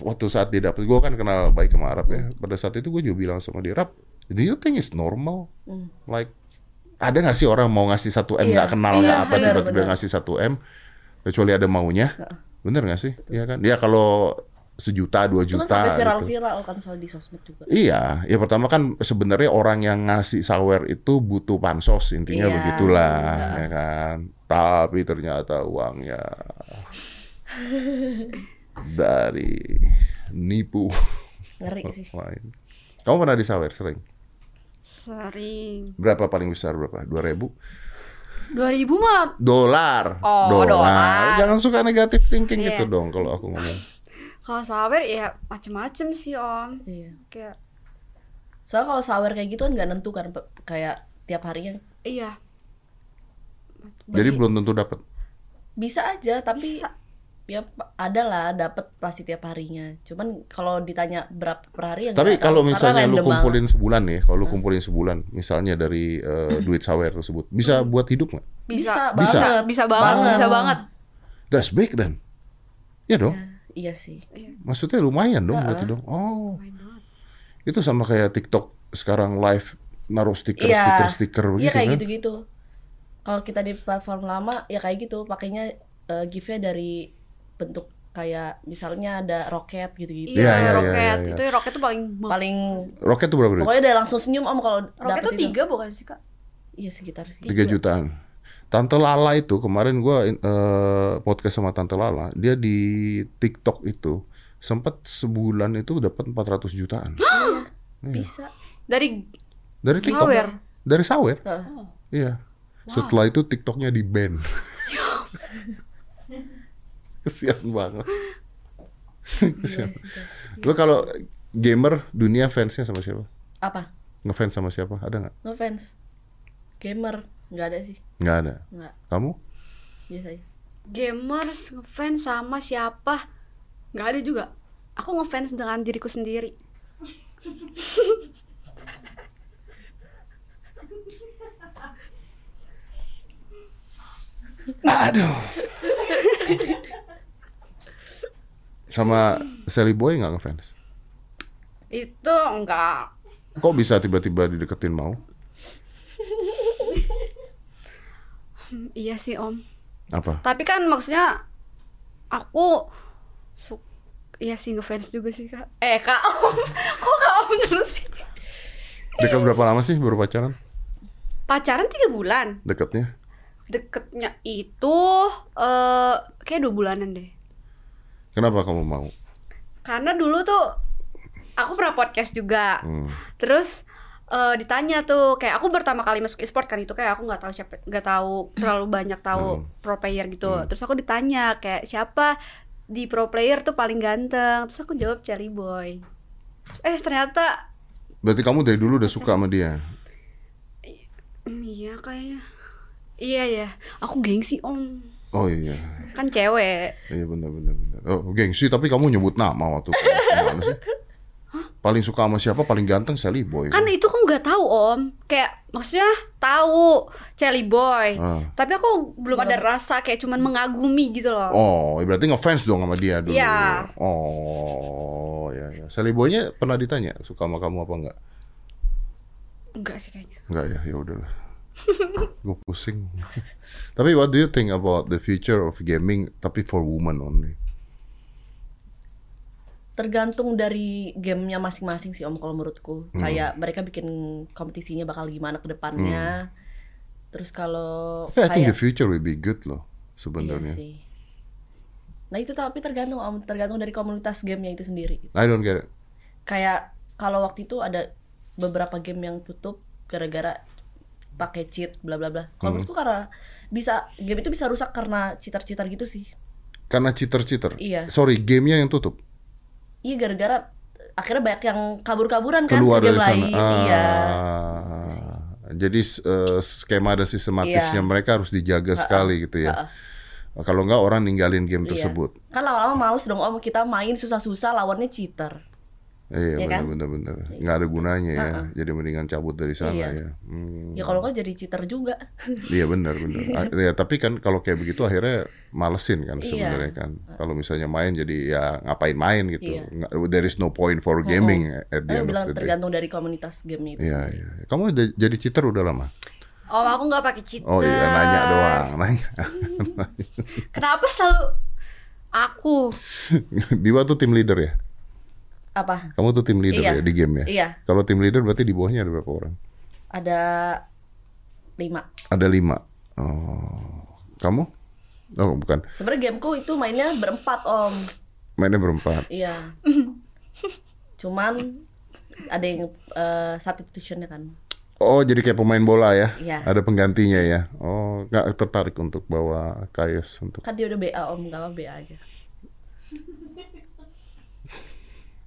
S2: waktu saat dia dapet, gue kan kenal baik sama Arab ya. Pada saat itu gue juga bilang sama dia, Rap, do you think it's normal?
S4: Hmm.
S2: Like ada nggak sih orang mau ngasih satu m
S4: Iya.
S2: nggak kenal
S4: Iya,
S2: nggak apa tiba-tiba ngasih satu m kecuali ada maunya bener nggak sih Iya kan ya kalau sejuta dua
S4: Itu kan
S2: juta
S4: sampai
S2: gitu.
S4: viral-viral kan soal di sosmed juga.
S2: Iya, ya pertama kan sebenarnya orang yang ngasih sawer itu butuh pansos intinya
S4: Iya,
S2: begitulah,
S4: iya.
S2: ya kan. Tapi ternyata uangnya dari nipu
S4: Ngeri sih.
S2: lain. Kamu pernah disawer sering?
S1: Sering.
S2: Berapa paling besar berapa? Dua ribu?
S1: 2000 mah
S2: Dolar.
S1: Oh, dolar.
S2: Jangan suka negatif thinking
S1: Iya.
S2: gitu dong kalau aku ngomong.
S1: Kalau sawer ya macem-macem sih om.
S4: Iya.
S1: Kayak
S4: Soalnya kalau sawer kayak gitu kan nggak nentu kan kayak tiap harinya
S1: iya.
S2: Jadi belum tentu dapat.
S4: bisa aja tapi
S1: Bisa.
S4: ya ada lah dapat pasti tiap harinya cuman kalau ditanya berapa per hari ya
S2: Tapi kalau misalnya lu
S4: random banget.
S2: kumpulin sebulan nih, kalau lu kumpulin sebulan, misalnya dari eh, duit sawer tersebut, bisa buat hidup nggak?
S4: bisa
S2: Bisa.
S4: banget
S1: Bisa banget,
S4: Banget.
S1: bisa banget.
S2: That's big then. Ya dong.
S4: Ya, iya sih
S2: Maksudnya lumayan dong berarti dong. Oh. Itu sama kayak TikTok sekarang live naruh stiker
S4: Iya.
S2: stiker stiker
S4: iya
S2: begitu
S4: kayak
S2: kan.
S4: gitu-gitu kalau kita di platform lama ya kayak gitu pakainya eh, give-nya dari bentuk kayak misalnya ada roket gitu-gitu
S1: Iya,
S2: Iya, iya,
S1: roket.
S2: iya, iya.
S1: Itu roket tuh paling
S4: paling
S2: Roket tuh berapa
S4: pokoknya udah langsung senyum om kalau
S1: roket tuh
S4: itu
S1: tiga bukan sih kak?
S4: iya sekitar segitu
S2: Tiga jutaan. Tante Lala itu kemarin gua eh, podcast sama Tante Lala, dia di TikTok itu sempat sebulan itu dapat 400 jutaan.
S4: bisa
S1: Dari
S2: Dari TikTok.
S1: Sawer?
S2: Dari Sawer.
S4: Heeh.
S2: Iya. Setelah itu TikToknya di ban. Kesian banget. Kesian. Lu kalau gamer dunia fansnya sama siapa?
S4: apa
S2: Ngefans sama siapa? Ada nggak?
S4: no fans gamer nggak ada sih
S2: Nggak ada.
S4: nggak
S2: Kamu?
S4: biasa
S1: gamers ngefans sama siapa? Nggak ada juga. Aku ngefans dengan diriku sendiri.
S2: Aduh. sama Sally Boy nggak ngefans?
S1: Itu enggak.
S2: Kok bisa tiba-tiba dideketin mau?
S1: Iya sih om.
S2: Apa?
S1: Tapi kan maksudnya aku su Iya sih ngefans juga sih kak. Eh kak om, kok kak om terus sih?
S2: Dekat berapa lama sih baru pacaran?
S1: Pacaran tiga bulan.
S2: Deketnya?
S1: Deketnya itu eh kayak dua bulanan deh.
S2: Kenapa kamu mau?
S1: Karena dulu tuh aku pernah podcast juga.
S2: Hmm.
S1: Terus eh, ditanya tuh kayak aku pertama kali masuk e-sport kan itu kayak aku nggak tahu siapa nggak tahu terlalu banyak tahu pro player gitu. Terus aku ditanya kayak siapa di pro player tuh paling ganteng. Terus aku jawab Cherry Boy. Eh ternyata
S2: Berarti kamu dari dulu udah suka sama dia?
S1: hmm, iya kayaknya. Iya ya, aku gengsi om.
S2: Oh iya,
S1: Kan cewek.
S2: iya benar benar benar. Oh gengsi tapi kamu nyebut nama waktu itu. Gimana sih? Paling suka sama siapa? Paling ganteng Sally Boy.
S1: Kan itu aku nggak tahu om. Kayak maksudnya tahu Cherry Boy.
S2: Ah.
S1: Tapi aku belum ada rasa kayak cuman mengagumi gitu loh.
S2: Oh, berarti ngefans dong sama dia dulu.
S1: Iya.
S2: Oh, ya ya. Sally Boy-nya pernah ditanya suka sama kamu apa enggak?
S1: Enggak sih kayaknya.
S2: Enggak ya, ya udahlah. Gue pusing. tapi what do you think about the future of gaming tapi for women only?
S4: Tergantung dari gamenya masing-masing sih om kalau menurutku
S2: Hmm.
S4: kayak mereka bikin kompetisinya bakal gimana ke depannya terus kalau
S2: I think the
S4: kayak
S2: future will be good loh
S4: iya
S2: sebenarnya.
S4: sih nah itu tapi tergantung om tergantung dari komunitas gamenya itu sendiri
S2: I don't get it.
S4: kayak kalau waktu itu ada beberapa game yang tutup gara-gara pakai cheat bla bla bla
S2: Hmm.
S4: kalau menurutku karena bisa game itu bisa rusak karena cheater-cheater gitu sih
S2: Karena cheater-cheater.
S4: Iya.
S2: Sorry, gamenya yang tutup.
S4: Iya gara-gara akhirnya banyak yang kabur-kaburan kan
S2: keluar dari sana.
S4: lain iya
S2: Ah, Jadi eh, skema dan sistematisnya
S4: Iya.
S2: mereka harus dijaga sekali gitu ya.
S4: Ha-ha.
S2: Kalau enggak orang ninggalin game
S4: Iya.
S2: tersebut.
S4: Kan lama-lama males dong om kita main susah-susah lawannya cheater.
S2: Iya
S4: Iya kan?
S2: benar-benar. Nggak ada gunanya ya.
S4: Ha-ha.
S2: Jadi mendingan cabut dari sana
S4: Iya.
S2: ya. Hmm.
S4: Ya kalau nggak jadi cheater juga.
S2: Iya benar benar. Ya tapi kan kalau kayak begitu akhirnya malesin kan
S4: Iya.
S2: sebenarnya kan. Kalau misalnya main jadi ya ngapain main gitu.
S4: Iya.
S2: There is no point for gaming at the end
S4: bilang
S2: of the day.
S4: tergantung dari komunitas game itu.
S2: Iya
S4: sendiri.
S2: iya. Kamu udah jadi cheater udah lama?
S1: Om aku nggak pakai cheater.
S2: Oh iya nanya doang, nanya.
S1: Kenapa selalu aku?
S2: Biwa tuh tim leader ya?
S4: Apa?
S2: Kamu tuh tim leader
S4: Iya.
S2: ya di game ya?
S4: Iya,
S2: Kalau tim leader berarti di bawahnya ada berapa orang?
S4: ada lima.
S2: Ada lima. Oh, kamu? Oh bukan,
S4: Sebenarnya gameku itu mainnya berempat om.
S2: mainnya berempat.
S4: Iya. Cuman ada yang uh, substitutionnya kan.
S2: Oh jadi kayak pemain bola ya?
S4: Iya.
S2: Ada penggantinya ya? Oh nggak tertarik untuk bawa Kayes untuk
S4: Kan dia udah BA om, nggak apa BA aja.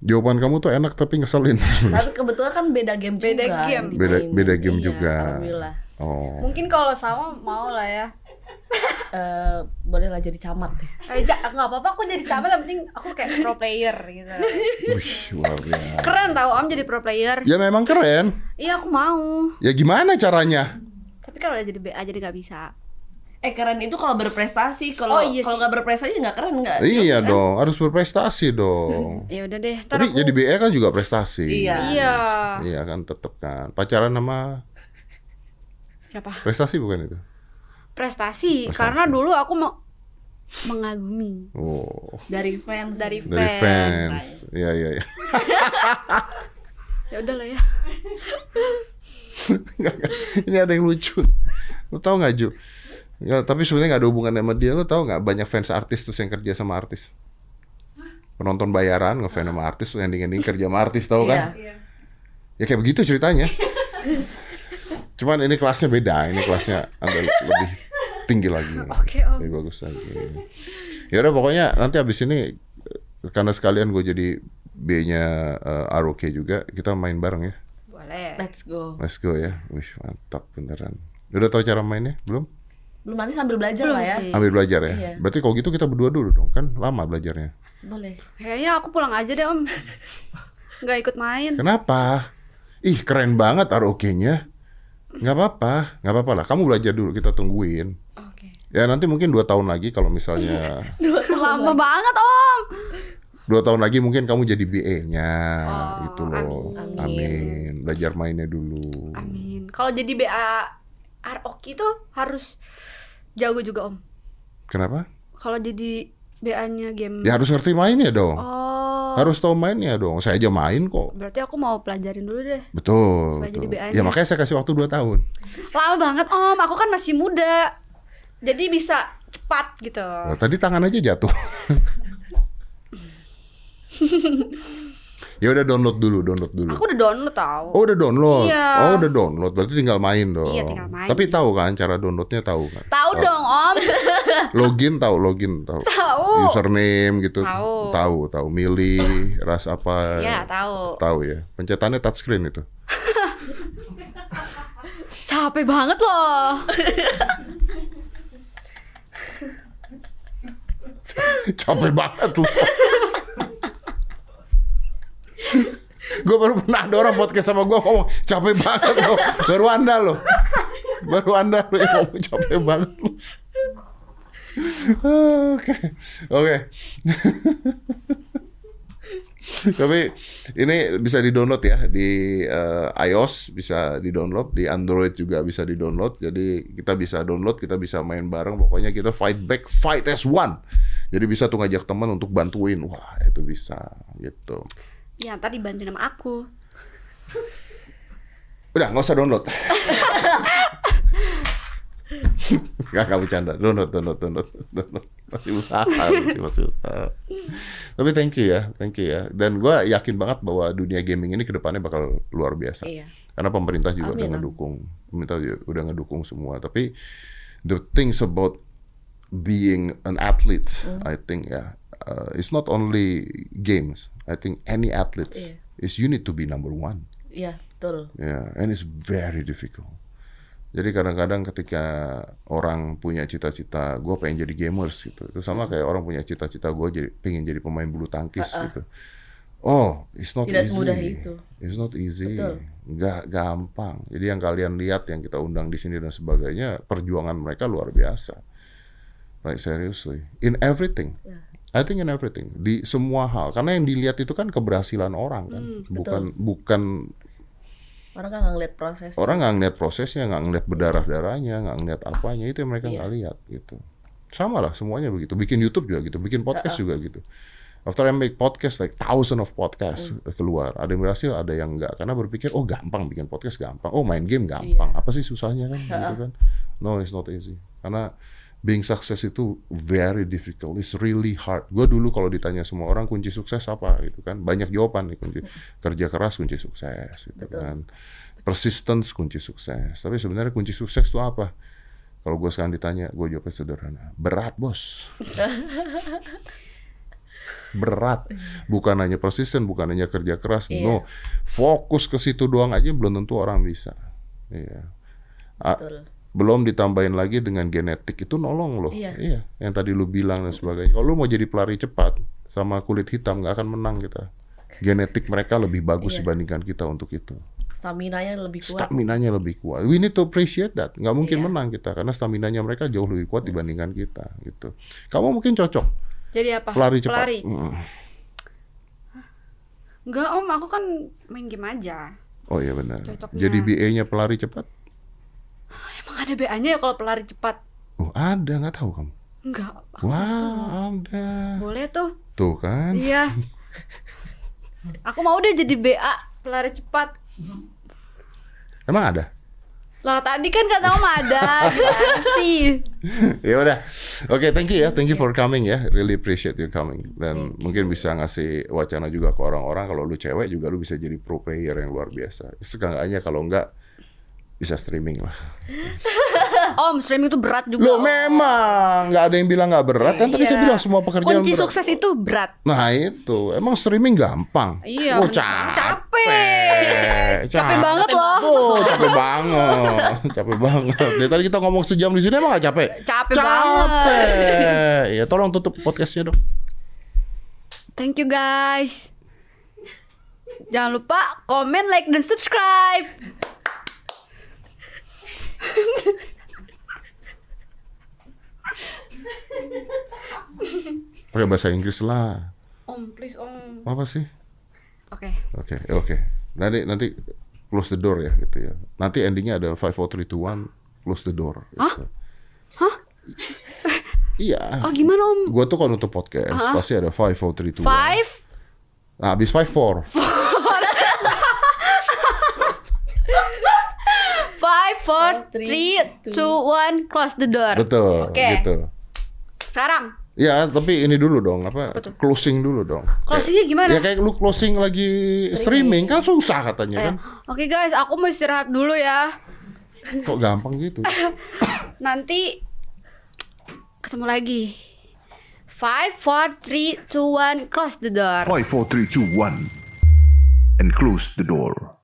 S2: Jawaban kamu tuh enak tapi ngeselin.
S4: Tapi kebetulan kan beda game
S1: Beda
S4: juga.
S1: game.
S2: Beda-
S4: dimainin.
S2: beda game
S4: Iya,
S2: juga.
S4: Alhamdulillah.
S2: Oh
S1: Mungkin kalau sama mau lah ya.
S4: eh, bolehlah jadi camat deh.
S1: Eh, nggak apa-apa aku jadi camat yang penting aku kayak pro player gitu
S2: Wih, luar biasa.
S1: keren tau om jadi pro player
S2: Ya memang keren.
S1: iya aku mau
S2: Ya gimana caranya?
S1: tapi kalau udah jadi BA jadi nggak bisa
S4: Eh keren itu kalau berprestasi, kalau
S1: Oh, iya
S4: kalau nggak berprestasi nggak keren nggak?
S2: Iya
S4: Kan?
S2: dong, harus berprestasi dong.
S1: ya udah deh ntar
S2: Tapi
S1: aku
S2: jadi BE kan juga prestasi.
S4: Iya.
S1: iya
S2: Iya kan tetep kan. Pacaran sama
S1: siapa
S2: prestasi bukan itu?
S1: prestasi,
S2: Prestasi.
S1: karena dulu aku mau mengagumi
S2: Oh.
S4: Dari fans.
S1: dari fans,
S2: Dari fans. Iya iya iya.
S1: ya udah lah ya
S2: Nggak, nggak. Ini ada yang lucu. Lu tau gak Ju? Ya, tapi sebenarnya gak ada hubungan sama dia. Lu tau gak banyak fans artis terus yang kerja sama artis? Penonton bayaran ngefans sama artis terus ending-ending kerja sama artis tau kan?
S4: Iya.
S2: Ya kayak begitu ceritanya. Cuman ini kelasnya beda. Ini kelasnya agak lebih tinggi lagi.
S1: Oke, Om.
S2: Lebih bagus lagi. Ya udah pokoknya nanti abis ini eh, karena sekalian gue jadi B-nya eh, ROK juga, kita main bareng ya.
S1: boleh
S4: Let's go.
S2: Let's go ya. Wih, mantap beneran. Udah tahu cara mainnya? Belum?
S4: Belum nanti sambil belajar
S1: Belum
S4: lah ya.
S1: sih.
S2: Ambil belajar ya.
S4: Iya.
S2: Berarti kalau gitu kita berdua dulu dong, kan lama belajarnya.
S4: Boleh.
S1: kayaknya aku pulang aja deh om nggak ikut main
S2: Kenapa? Ih, keren banget ROK-nya. Nggak apa-apa, nggak apa-apa lah. Kamu belajar dulu, kita tungguin.
S1: oke
S2: Ya nanti mungkin dua tahun lagi kalau misalnya
S1: lama banget om
S2: dua tahun lagi mungkin kamu jadi BA-nya
S1: Oh,
S2: gitu loh.
S1: amin.
S2: Amin. Belajar mainnya dulu.
S1: amin kalau jadi BA ROK itu harus jago juga om
S2: Kenapa?
S1: kalau jadi BA-nya game
S2: Ya harus ngerti mainnya dong.
S1: oh
S2: Harus tahu mainnya dong. Saya aja main kok.
S1: berarti aku mau pelajarin dulu deh
S2: Betul.
S1: Supaya
S2: betul.
S1: jadi BA-nya.
S2: Ya makanya saya kasih waktu 2 tahun.
S1: lama banget om aku kan masih muda jadi bisa cepat gitu
S2: Nah, tadi tangan aja jatuh. ya udah download dulu, download dulu.
S1: aku udah download tau
S2: Oh udah download.
S1: Iya.
S2: Oh udah download. Berarti tinggal main dong.
S1: Iya, tinggal main.
S2: Tapi tahu kan cara downloadnya tahu kan?
S1: tahu dong om
S2: Login tahu, login tahu.
S1: tahu
S2: Username gitu.
S1: Tahu.
S2: Tahu, tahu. Milih ras apa.
S1: ya tahu
S2: Tahu ya. Pencetannya touchscreen itu.
S1: capek banget loh
S2: Capek banget loh. Gue baru pernah ada orang podcast sama gue ngomong capek banget loh. Baru anda loh. Baru anda loh yang ngomong capek banget loh. Oke, oke. Tapi ini bisa di-download ya di eh, iOS bisa di-download, di Android juga bisa di-download. Jadi kita bisa download, kita bisa main bareng. Pokoknya kita fight back, fight as one. Jadi bisa tuh ngajak teman untuk bantuin. Wah, itu bisa gitu.
S1: Ya ntar dibantuin sama aku
S2: Udah, nggak usah download. Gak, gak bercanda. Download, download, download, download. Masih usaha, masih, usaha. Tapi thank you ya, thank you ya. Dan gue yakin banget bahwa dunia gaming ini ke depannya bakal luar biasa.
S4: Iya.
S2: Karena pemerintah juga
S4: Amin,
S2: udah ngedukung, pemerintah juga udah ngedukung semua. Tapi the things about being an athlete,
S4: Hmm.
S2: I think ya, uh, it's not only games. I think any athletes
S4: Iya.
S2: is you need to be number one.
S4: Iya, betul.
S2: Ya, and it's very difficult. Jadi kadang-kadang ketika orang punya cita-cita, gue pengen jadi gamers gitu. Itu sama kayak orang punya cita-cita gue jadi pengen jadi pemain bulu tangkis gitu. Oh, it's not
S4: Tidak
S2: easy.
S4: semudah itu.
S2: It's not easy.
S4: Betul.
S2: Nggak gampang. Jadi yang kalian lihat yang kita undang di sini dan sebagainya, perjuangan mereka luar biasa. Like seriously, in everything.
S4: Ya.
S2: I think in everything. Di semua hal. Karena yang dilihat itu kan keberhasilan orang kan. Bukan bukan
S4: Orang nggak ngeliat proses.
S2: orang nggak ngeliat prosesnya nggak ngeliat berdarah darahnya nggak ngeliat apanya itu yang mereka
S4: Iya.
S2: nggak lihat gitu. Sama lah semuanya begitu. Bikin YouTube juga gitu bikin podcast juga gitu. After I make podcast like thousand of podcast
S4: Hmm.
S2: keluar. Ada yang berhasil ada yang enggak karena berpikir oh gampang bikin podcast gampang. Oh main game gampang.
S4: Iya.
S2: apa sih susahnya kan gitu kan? No it's not easy. Karena being success itu very difficult. It's really hard. Gue dulu kalau ditanya semua orang kunci sukses apa? Gitu kan. Banyak jawaban nih kunci. Kerja keras kunci sukses gitu
S4: Betul.
S2: kan. Persistence kunci sukses. Tapi sebenarnya kunci sukses itu apa? Kalau gue sekarang ditanya gue jawabnya sederhana. Berat bos. Berat. Bukan hanya persisten bukan hanya kerja keras.
S4: Iya.
S2: no. Fokus ke situ doang aja belum tentu orang bisa. Iya. A-
S4: Betul.
S2: Belum ditambahin lagi dengan genetik itu nolong loh.
S4: Iya.
S2: yang tadi lu bilang dan sebagainya. Kalau lu mau jadi pelari cepat sama kulit hitam nggak akan menang kita. Genetik mereka lebih bagus
S4: Iya.
S2: dibandingkan kita untuk itu.
S4: Stamina-nya lebih kuat.
S2: Stamina-nya lebih kuat. We need to appreciate that. Nggak mungkin
S4: Iya.
S2: menang kita karena stamina-nya mereka jauh lebih kuat dibandingkan kita gitu. Kamu mungkin cocok
S1: Jadi apa?
S2: pelari cepat.
S1: Pelari.
S2: Mm.
S1: Enggak om, aku kan main game aja.
S2: Oh iya benar.
S1: Cocoknya.
S2: Jadi BA-nya pelari cepat?
S1: Emang ada BA-nya ya kalau pelari cepat?
S2: Oh ada nggak tahu kamu?
S1: Nggak tahu.
S2: Wah ada.
S1: Boleh tuh.
S2: Tuh kan.
S1: Iya. Aku mau deh jadi BA pelari cepat.
S2: Emang ada?
S1: Lah tadi kan kata om ada. Sih?
S2: ya udah. Oke, thank you ya. Thank you for coming ya. Really appreciate you coming. Dan mungkin bisa ngasih wacana juga ke orang-orang kalau lu cewek juga lu bisa jadi pro player yang luar biasa. Seenggaknya kalau enggak bisa streaming lah.
S1: Om, streaming itu berat juga.
S2: Lo
S1: Om.
S2: memang nggak ada yang bilang nggak berat kan tadi
S1: Iya.
S2: saya bilang semua pekerjaan
S1: Kunci
S2: berat.
S1: sukses itu berat.
S2: Nah itu emang streaming gampang.
S1: Iya,
S2: Oh, capek.
S1: Capek. Capek banget loh.
S2: Oh, capek banget, capek banget. Dari tadi kita ngomong sejam di sini emang gak capek?
S1: Capek
S2: Capek. Ya tolong tutup podcastnya dong.
S1: Thank you guys. Jangan lupa komen, like, dan subscribe.
S2: Pakai bahasa Inggris lah.
S1: Om, please om.
S2: Apa sih?
S1: Oke.
S2: Oke, oke. Nanti nanti close the door ya gitu ya. Nanti endingnya ada five, four, three, two, one, close the door. Hah?
S1: Hah?
S2: Iya.
S1: Oh gimana om?
S2: Gua tuh kalau nutup podcast pasti ada five, four, three, two, one.
S1: Five,
S2: Nah, habis five, four.
S1: Five, four,
S4: three, two.
S1: one, close the door.
S2: Betul,
S1: Oke.
S2: gitu.
S1: Sekarang,
S2: Ya, tapi ini dulu dong,
S1: apa? Tuh?
S2: Closing dulu dong.
S1: closingnya gimana?
S2: Ya kayak lu closing lagi streaming kan susah katanya
S1: Eh,
S2: kan.
S1: Oke guys, aku mau istirahat dulu ya.
S2: Kok gampang gitu?
S1: Nanti ketemu lagi. Five, four, three, two, one, close the door.
S3: Five, four, three, two, one, and close the door.